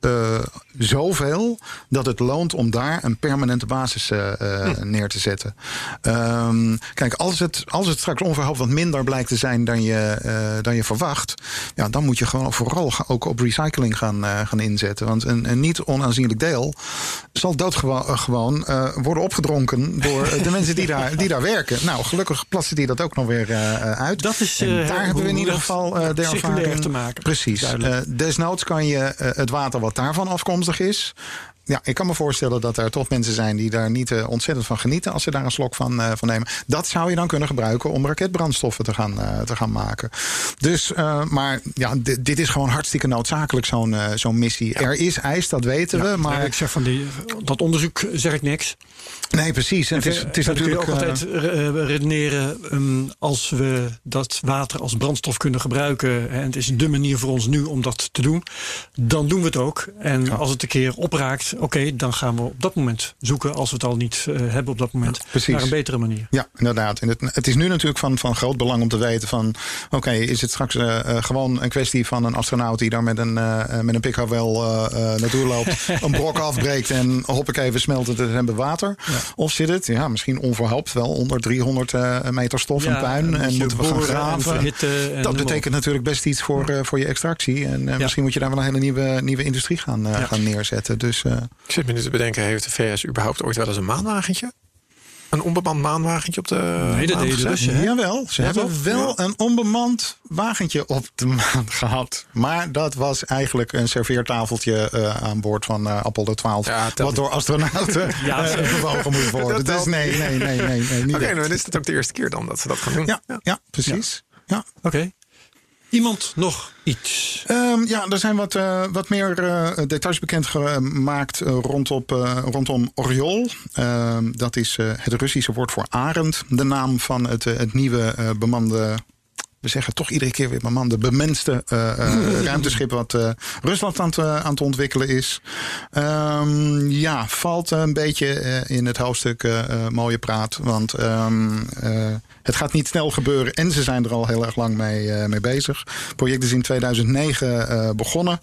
zoveel dat het loont om daar een permanente basis eh, neer te zetten. Ehm, kijk, als het, als het straks onverhoopt wat minder blijkt te zijn dan je, dan je verwacht, ja, dan moet je gewoon vooral ook op recycling gaan, gaan inzetten. Want een, een niet onaanzienlijk deel zal doodgewoon gewoon eh, worden opgedronken door eh, de mensen die daar, die daar werken. Nou, gelukkig plassen die dat ook nog weer eh, uit. Dat is, En daar hebben we in ieder geval de ervaring. te maken. Precies. Desnoods kan je het water wat daarvan afkomstig is ja, ik kan me voorstellen dat er toch mensen zijn die daar niet eh, ontzettend van genieten als ze daar een slok van, eh, van nemen. Dat zou je dan kunnen gebruiken om raketbrandstoffen te gaan, eh, te gaan maken. Dus, maar ja, dit, is gewoon hartstikke noodzakelijk, zo'n zo'n missie. Er is ijs, dat weten we. Maar ik zeg van die, dat onderzoek zeg ik niks. Nee, precies. En het is, het is natuurlijk. ook eh, altijd eh, redeneren. ehm, als we dat water als brandstof kunnen gebruiken. en het is de manier voor ons nu om dat te doen. dan doen we het ook. En als het een keer opraakt. oké, dan gaan we op dat moment zoeken. als we het al niet eh, hebben op dat moment. precies. naar een betere manier. Ja, inderdaad. En het, het is nu natuurlijk van, van groot belang om te weten van... oké, is het straks eh, eh, gewoon een kwestie van een astronaut... die daar met een, eh, met een pikhouwel wel eh, naartoe loopt... een brok afbreekt en hoppakee, we smelten het en hebben we water? Of zit het, ja, misschien onverhoopt wel... onder 300 eh, meter stof en puin en moeten we gaan graven? en dat betekent natuurlijk best iets voor, eh, voor je extractie. En eh, misschien moet je daar wel een hele nieuwe, nieuwe industrie gaan, eh, Ja. gaan neerzetten. Dus eh, Ik zit me nu te bedenken, heeft de VS überhaupt ooit wel eens een maanwagentje? Een onbemand maanwagentje op de Nee, dat deden hè? Jawel, ze Ja, hebben toch? wel Ja. een onbemand wagentje op de maan gehad. Maar dat was eigenlijk een serveertafeltje eh, aan boord van eh Apollo 12. Ja, wat door astronauten Ja, bewogen moest worden. Dat Dus nee, nee, nee, nee, nee niet Oké, echt. dan is het ook de eerste keer dan dat ze dat gaan doen. ja, ja, precies. Ja. Oké. Iemand nog iets? Ehm, ja, er zijn wat, eh, wat meer eh, details bekendgemaakt eh, rondom, rondom Oriol. Ehm, dat is het Russische woord voor arend. De naam van het, het nieuwe bemande. We zeggen toch iedere keer weer bemande, bemenste eh, eh, ruimteschip wat Rusland aan het, eh, aan het ontwikkelen is. Ehm, ja, valt een beetje in het hoofdstuk mooie praat. Want het gaat niet snel gebeuren en ze zijn er al heel erg lang mee, eh, mee bezig. Het project is in 2009 eh, begonnen.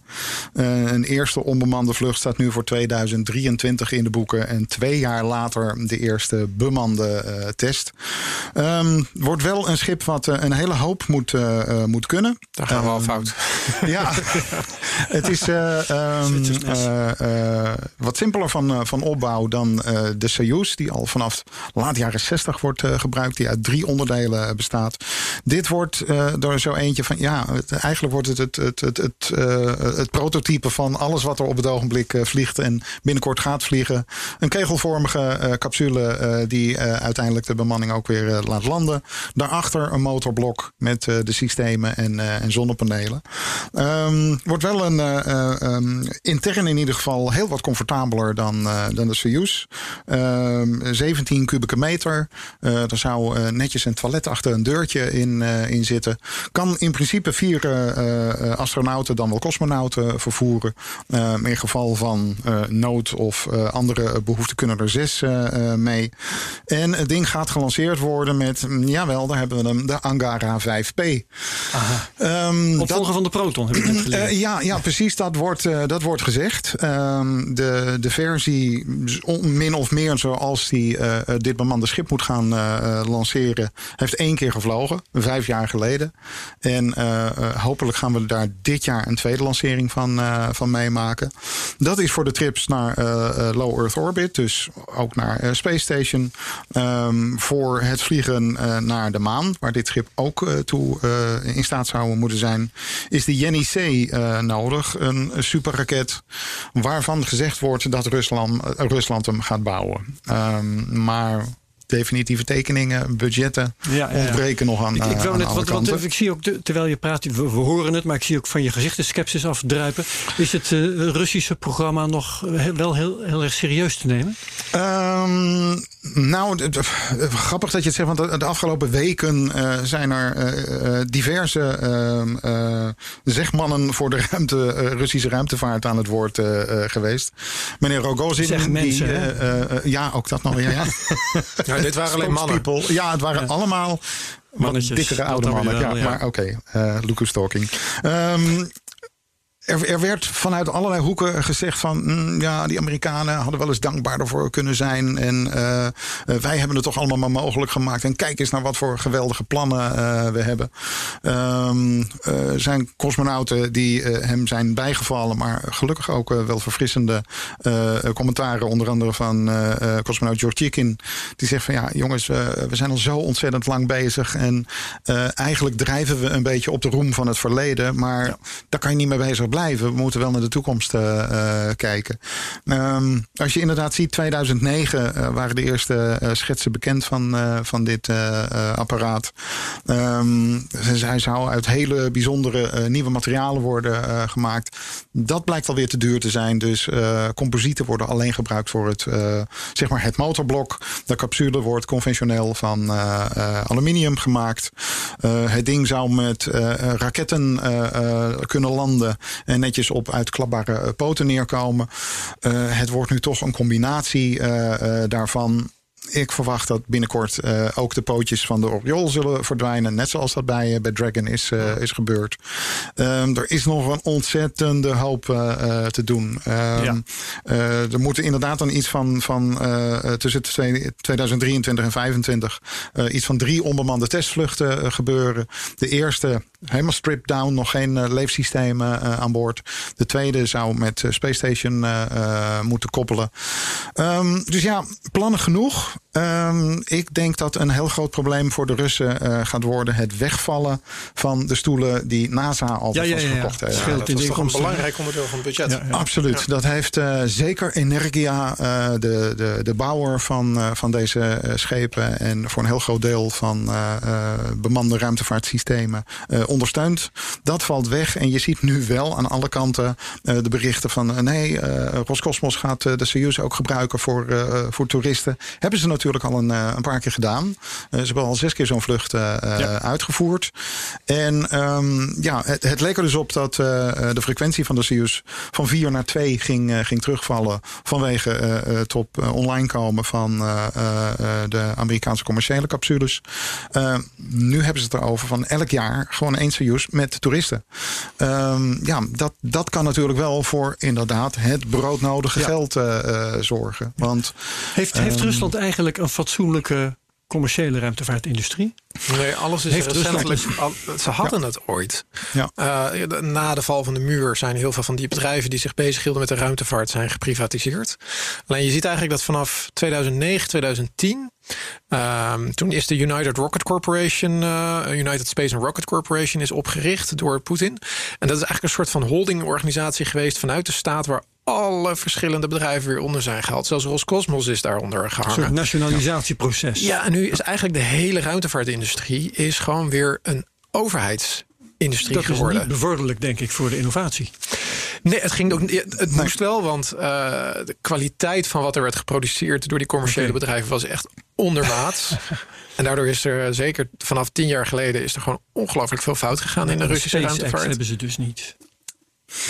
Eh, een eerste onbemande vlucht staat nu voor 2023 in de boeken. En twee jaar later de eerste bemande test. Ehm, wordt wel een schip wat een hele hoop moet, moet kunnen. Daar gaan we al Ehm, fout. ja, het is eh, ehm, eh, eh, wat simpeler van, van opbouw dan de Soyuz, die al vanaf laat jaren 60 wordt gebruikt, die uit drie onderdelen bestaat. Dit wordt eh door zo eentje van, ja, eigenlijk wordt het het, het, het, het, eh, het prototype van alles wat er op het ogenblik eh, vliegt en binnenkort gaat vliegen. Een kegelvormige eh, capsule eh, die eh, uiteindelijk de bemanning ook weer eh, laat landen. Daarachter een motorblok met eh, de systemen en, eh, en zonnepanelen. Ehm, wordt wel een eh, eh, ehm, intern in ieder geval heel wat comfortabeler dan, eh, dan de Soyuz. Ehm, 17 kubieke meter. Eh er zou eh, netjes een toilet achter een deurtje in, eh, in zitten. Kan in principe vier eh, eh, astronauten, dan wel cosmonauten vervoeren. In geval van nood of andere behoeften kunnen er zes mee. En het ding gaat gelanceerd worden met, mm, jawel, daar hebben we hem, de Angara 5P. Ehm, dat- Opvolger van de Proton, heb ik net geleerd. eh, ja, ja, precies. Dat wordt, dat wordt gezegd. Ehm, de, de versie, min of meer zoals die dit bemande schip moet gaan lanceren, heeft één keer gevlogen, vijf jaar geleden. En eh, eh, hopelijk gaan we daar dit jaar een tweede lancering van, eh, van meemaken. Dat is voor de trips naar Low Earth Orbit, dus ook naar Space Station. Ehm, voor het vliegen naar de maan, waar dit schip ook toe in staat zou moeten zijn, is de eh, nodig. Een superraket waarvan gezegd wordt dat Rusland, Rusland hem gaat bouwen. Ehm, maar definitieve tekeningen, budgetten Ja, ja, ja. ontbreken nog aan, Ik, ik eh, aan net, want, ik zie ook, terwijl je praat, we, we horen het, maar ik zie ook van je gezicht de sceptisch afdruipen. Is het eh, Russische programma nog eh, wel heel, heel erg serieus te nemen? Ehm, nou, grappig dat je het zegt, want de, afgelopen weken eh, zijn er eh, eh, diverse ehm, eh, zegmannen voor de ruimte, eh, Russische ruimtevaart aan het woord geweest. Meneer Rogozin. Zeg mensen, die, eh, eh, eh, ja, ook dat nog. Ja, ja. Ja, dit waren alleen mannen. Spokespeople. Ja, het waren allemaal wat Mannetjes, dikkere oude weer mannen. wel, ja, ja. Maar oké, eh Lucas Talking. Ehm, er, er werd vanuit allerlei hoeken gezegd van... mm, ja, die Amerikanen hadden wel eens dankbaarder voor kunnen zijn. En eh, eh, wij hebben het toch allemaal maar mogelijk gemaakt. En kijk eens naar wat voor geweldige plannen eh, we hebben. Eh, zijn cosmonauten die hem zijn bijgevallen... maar gelukkig ook wel verfrissende commentaren. Onder andere van cosmonaut George Chikin. Die zegt van ja, jongens, we zijn al zo ontzettend lang bezig. En eigenlijk drijven we een beetje op de roem van het verleden. Maar daar kan je niet mee bezig blijven. We moeten wel naar de toekomst uh, uh, kijken. Um, als je inderdaad ziet, 2009 uh, waren de eerste schetsen bekend van, van dit apparaat. Um, hij zou uit hele bijzondere nieuwe materialen worden gemaakt. Dat blijkt alweer te duur te zijn. Dus composieten worden alleen gebruikt voor het, zeg maar het motorblok. De capsule wordt conventioneel van aluminium gemaakt. het ding zou met raketten kunnen landen en netjes op uitklapbare poten neerkomen. het wordt nu toch een combinatie daarvan ik verwacht dat binnenkort uh, ook de pootjes van de Oriol zullen verdwijnen. Net zoals dat bij, uh, bij Dragon is, uh, is gebeurd. Um, er is nog een ontzettende hoop te doen. Um, ja. er moeten inderdaad dan iets van, van tussen 2023 en 2025 iets van drie onbemande testvluchten gebeuren. De eerste helemaal stripped down, nog geen leefsystemen aan boord. De tweede zou met Space Station moeten koppelen. Um, dus ja, plannen genoeg. Um, ik denk dat een heel groot probleem voor de Russen uh, gaat worden het wegvallen van de stoelen die NASA al ja, ja, ja, gekocht heeft. Ja, dat is toch een belangrijk onderdeel van het budget. Absoluut. Dat heeft uh, zeker Energia, uh, de, de, de bouwer van, van deze schepen en voor een heel groot deel van bemande ruimtevaartsystemen ondersteund. Dat valt weg en je ziet nu wel aan alle kanten de berichten van nee, Roscosmos gaat de Soyuz ook gebruiken voor, voor toeristen. Hebben ze natuurlijk al een, eh, een paar keer gedaan. Ze hebben al zes keer zo'n vlucht ja. uitgevoerd. En um, ja, het, het, leek er dus op dat de frequentie van de Soyuz van 4 naar 2 ging, ging terugvallen. Vanwege het op online komen van de Amerikaanse commerciële capsules. nu hebben ze het erover van elk jaar gewoon Soyuz met toeristen. Um, ja, dat, dat kan natuurlijk wel voor inderdaad het broodnodige ja. geld zorgen. Want, heeft, heeft um, Rusland eigenlijk een fatsoenlijke commerciële ruimtevaartindustrie? Nee, alles is recentelijk. Ze hadden ja. het ooit. Ja. Uh, na de val van de muur zijn heel veel van die bedrijven die zich bezighielden met de ruimtevaart zijn geprivatiseerd. Alleen je ziet eigenlijk dat vanaf 2009, 2010. Uh, toen is de United Rocket Corporation, uh, United Space and Rocket Corporation, is opgericht door Poetin. En dat is eigenlijk een soort van holdingorganisatie geweest vanuit de staat waar alle verschillende bedrijven weer onder zijn gehaald. Zelfs Roscosmos is daaronder gehangen. Een soort nationalisatieproces. Ja, en nu is eigenlijk de hele ruimtevaartindustrie is gewoon weer een overheidsindustrie dat geworden. Dat is niet bevorderlijk, denk ik, voor de innovatie. Nee, het, ging ook, het moest wel, want uh, de kwaliteit van wat er werd geproduceerd door die commerciële okay. bedrijven was echt ondermaats. en daardoor is er zeker vanaf tien jaar geleden is er gewoon ongelooflijk veel fout gegaan in de Russische ruimtevaart. hebben ze dus niet.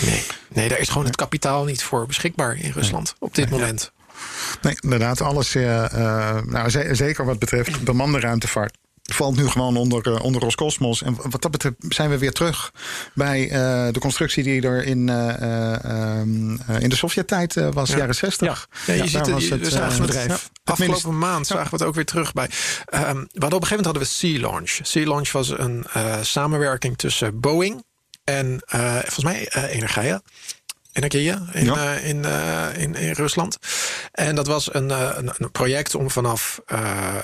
Nee, nee, daar is gewoon het kapitaal niet voor beschikbaar in Rusland op dit moment. Nee, inderdaad, alles, uh, uh, nou, zeker wat betreft bemande ruimtevaart valt nu gewoon onder, uh, onder Roscosmos. En wat dat betreft zijn we weer terug bij uh, de constructie die er in, uh, in de Sovjet-tijd was, ja. jaren 60. Ja, ja je ziet het, het, het bedrijf. Afgelopen maand zagen we het ook weer terug bij. Um, we hadden op een gegeven moment hadden we Sea Launch. Sea Launch was een samenwerking tussen Boeing en volgens mij Energia. Energia in, ja. uh, in, uh, in, in, Rusland. En dat was een, uh, een, een project om vanaf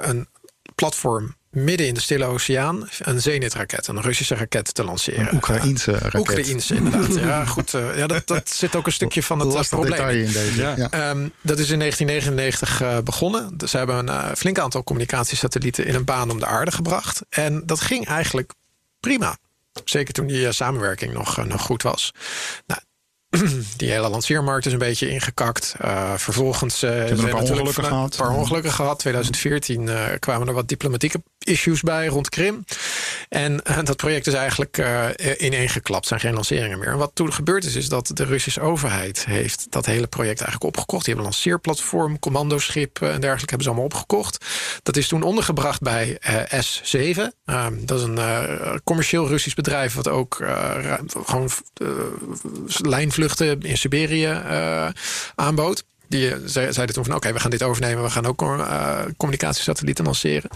een platform midden in de Stille Oceaan een Zenit-raket, een Russische raket te lanceren. Een Oekraïense raket. Oekraïense, inderdaad. ja, goed. Uh, ja, dat, dat zit ook een stukje van het Lastig probleem. In deze. Ja. Ja. Um, dat is in 1999 uh, begonnen. Dus ze hebben een uh, flink aantal communicatiesatellieten in een baan om de aarde gebracht. En dat ging eigenlijk prima. Zeker toen die samenwerking nog, nog goed was. Nou, die hele lanceermarkt is een beetje ingekakt. Uh, vervolgens uh, hebben een paar ongelukken gehad. Een paar ongelukken gehad. 2014 uh, kwamen er wat diplomatieke issues bij rond Krim. En uh, dat project is eigenlijk uh, ineengeklapt. zijn geen lanceringen meer. En wat toen gebeurd is, is dat de Russische overheid heeft dat hele project eigenlijk opgekocht. Die hebben een lanceerplatform, commandoschip en dergelijke hebben ze allemaal opgekocht. Dat is toen ondergebracht bij S7. dat is een commercieel Russisch bedrijf wat ook gewoon lijnvluchten in Siberië aanbood. Die eh, ze- zeiden toen van oké, we gaan dit overnemen. We gaan ook eh, communicatiesatellieten lanceren.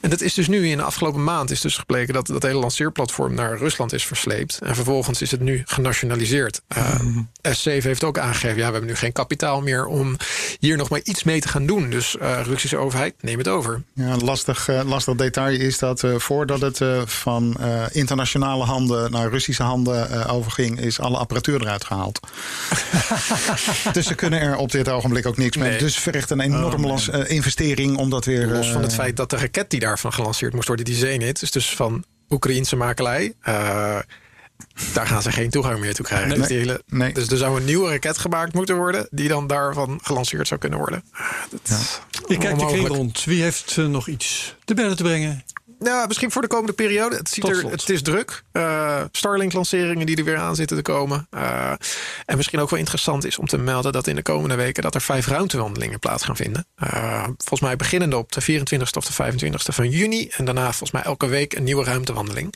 En dat is dus nu in de afgelopen maand is dus gebleken dat dat hele lanceerplatform naar Rusland is versleept. En vervolgens is het nu genationaliseerd. Eh, S7 heeft ook aangegeven, ja, we hebben nu geen kapitaal meer om hier nog maar iets mee te gaan doen. Dus Russische overheid, neem het over. Ja, lastig, lastig detail is dat voordat het van internationale handen naar Russische handen overging, is alle apparatuur eruit gehaald. dus ze kunnen er op dit ogenblik ook niks mee. Nee. Dus vergt een enorme las- eh, investering om dat weer. Los van het eh, feit dat de raket die daarvan gelanceerd moest worden, die Zenit, is dus van Oekraïense makelij. Eh, daar gaan ze geen toegang meer toe krijgen. Nee. dus, die hele, Nee. dus er zou een nieuwe raket gemaakt moeten worden, die dan daarvan gelanceerd zou kunnen worden. Dat Ik kijk de kring rond. Wie heeft nog iets te bellen te brengen? Ja, misschien voor de komende periode. Het, ziet er, het is druk. Eh, Starlink-lanceringen die er weer aan zitten te komen. Eh, en misschien ook wel interessant is om te melden dat in de komende weken dat er vijf ruimtewandelingen plaats gaan vinden. Eh, volgens mij beginnende op de 24ste of de 25ste van juni. En daarna volgens mij elke week een nieuwe ruimtewandeling.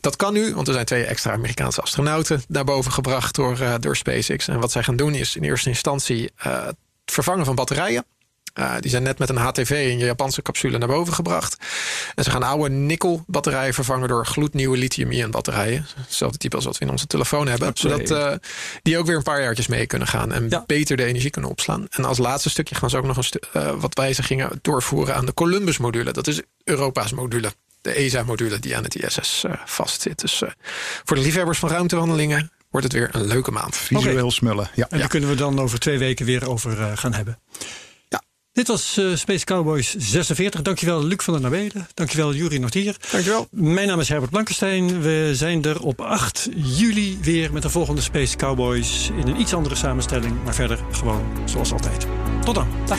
Dat kan nu, want er zijn twee extra Amerikaanse astronauten naar boven gebracht door, door SpaceX. En wat zij gaan doen is in eerste instantie het vervangen van batterijen. Uh, die zijn net met een HTV in je Japanse capsule naar boven gebracht. En ze gaan oude nikkel-batterijen vervangen door gloednieuwe lithium-ion batterijen. Hetzelfde type als wat we in onze telefoon hebben. Zodat uh, die ook weer een paar jaartjes mee kunnen gaan. En Ja. beter de energie kunnen opslaan. En als laatste stukje gaan ze ook nog een stu- uh, wat wijzigingen doorvoeren aan de Columbus-module. Dat is Europa's module. De ESA-module die aan het ISS uh, vastzit. Dus uh, voor de liefhebbers van ruimtewandelingen wordt het weer een leuke maand. Visueel smullen. Ja. En daar kunnen we dan over twee weken weer over uh, gaan hebben. Dit was uh, Space Cowboys 46. Dankjewel Luc van der Nabede. Dankjewel Juri Nortier. Dankjewel. Mijn naam is Herbert Blankenstein. We zijn er op 8 juli weer met de volgende Space Cowboys. In een iets andere samenstelling. Maar verder gewoon zoals altijd. Tot dan. Dag.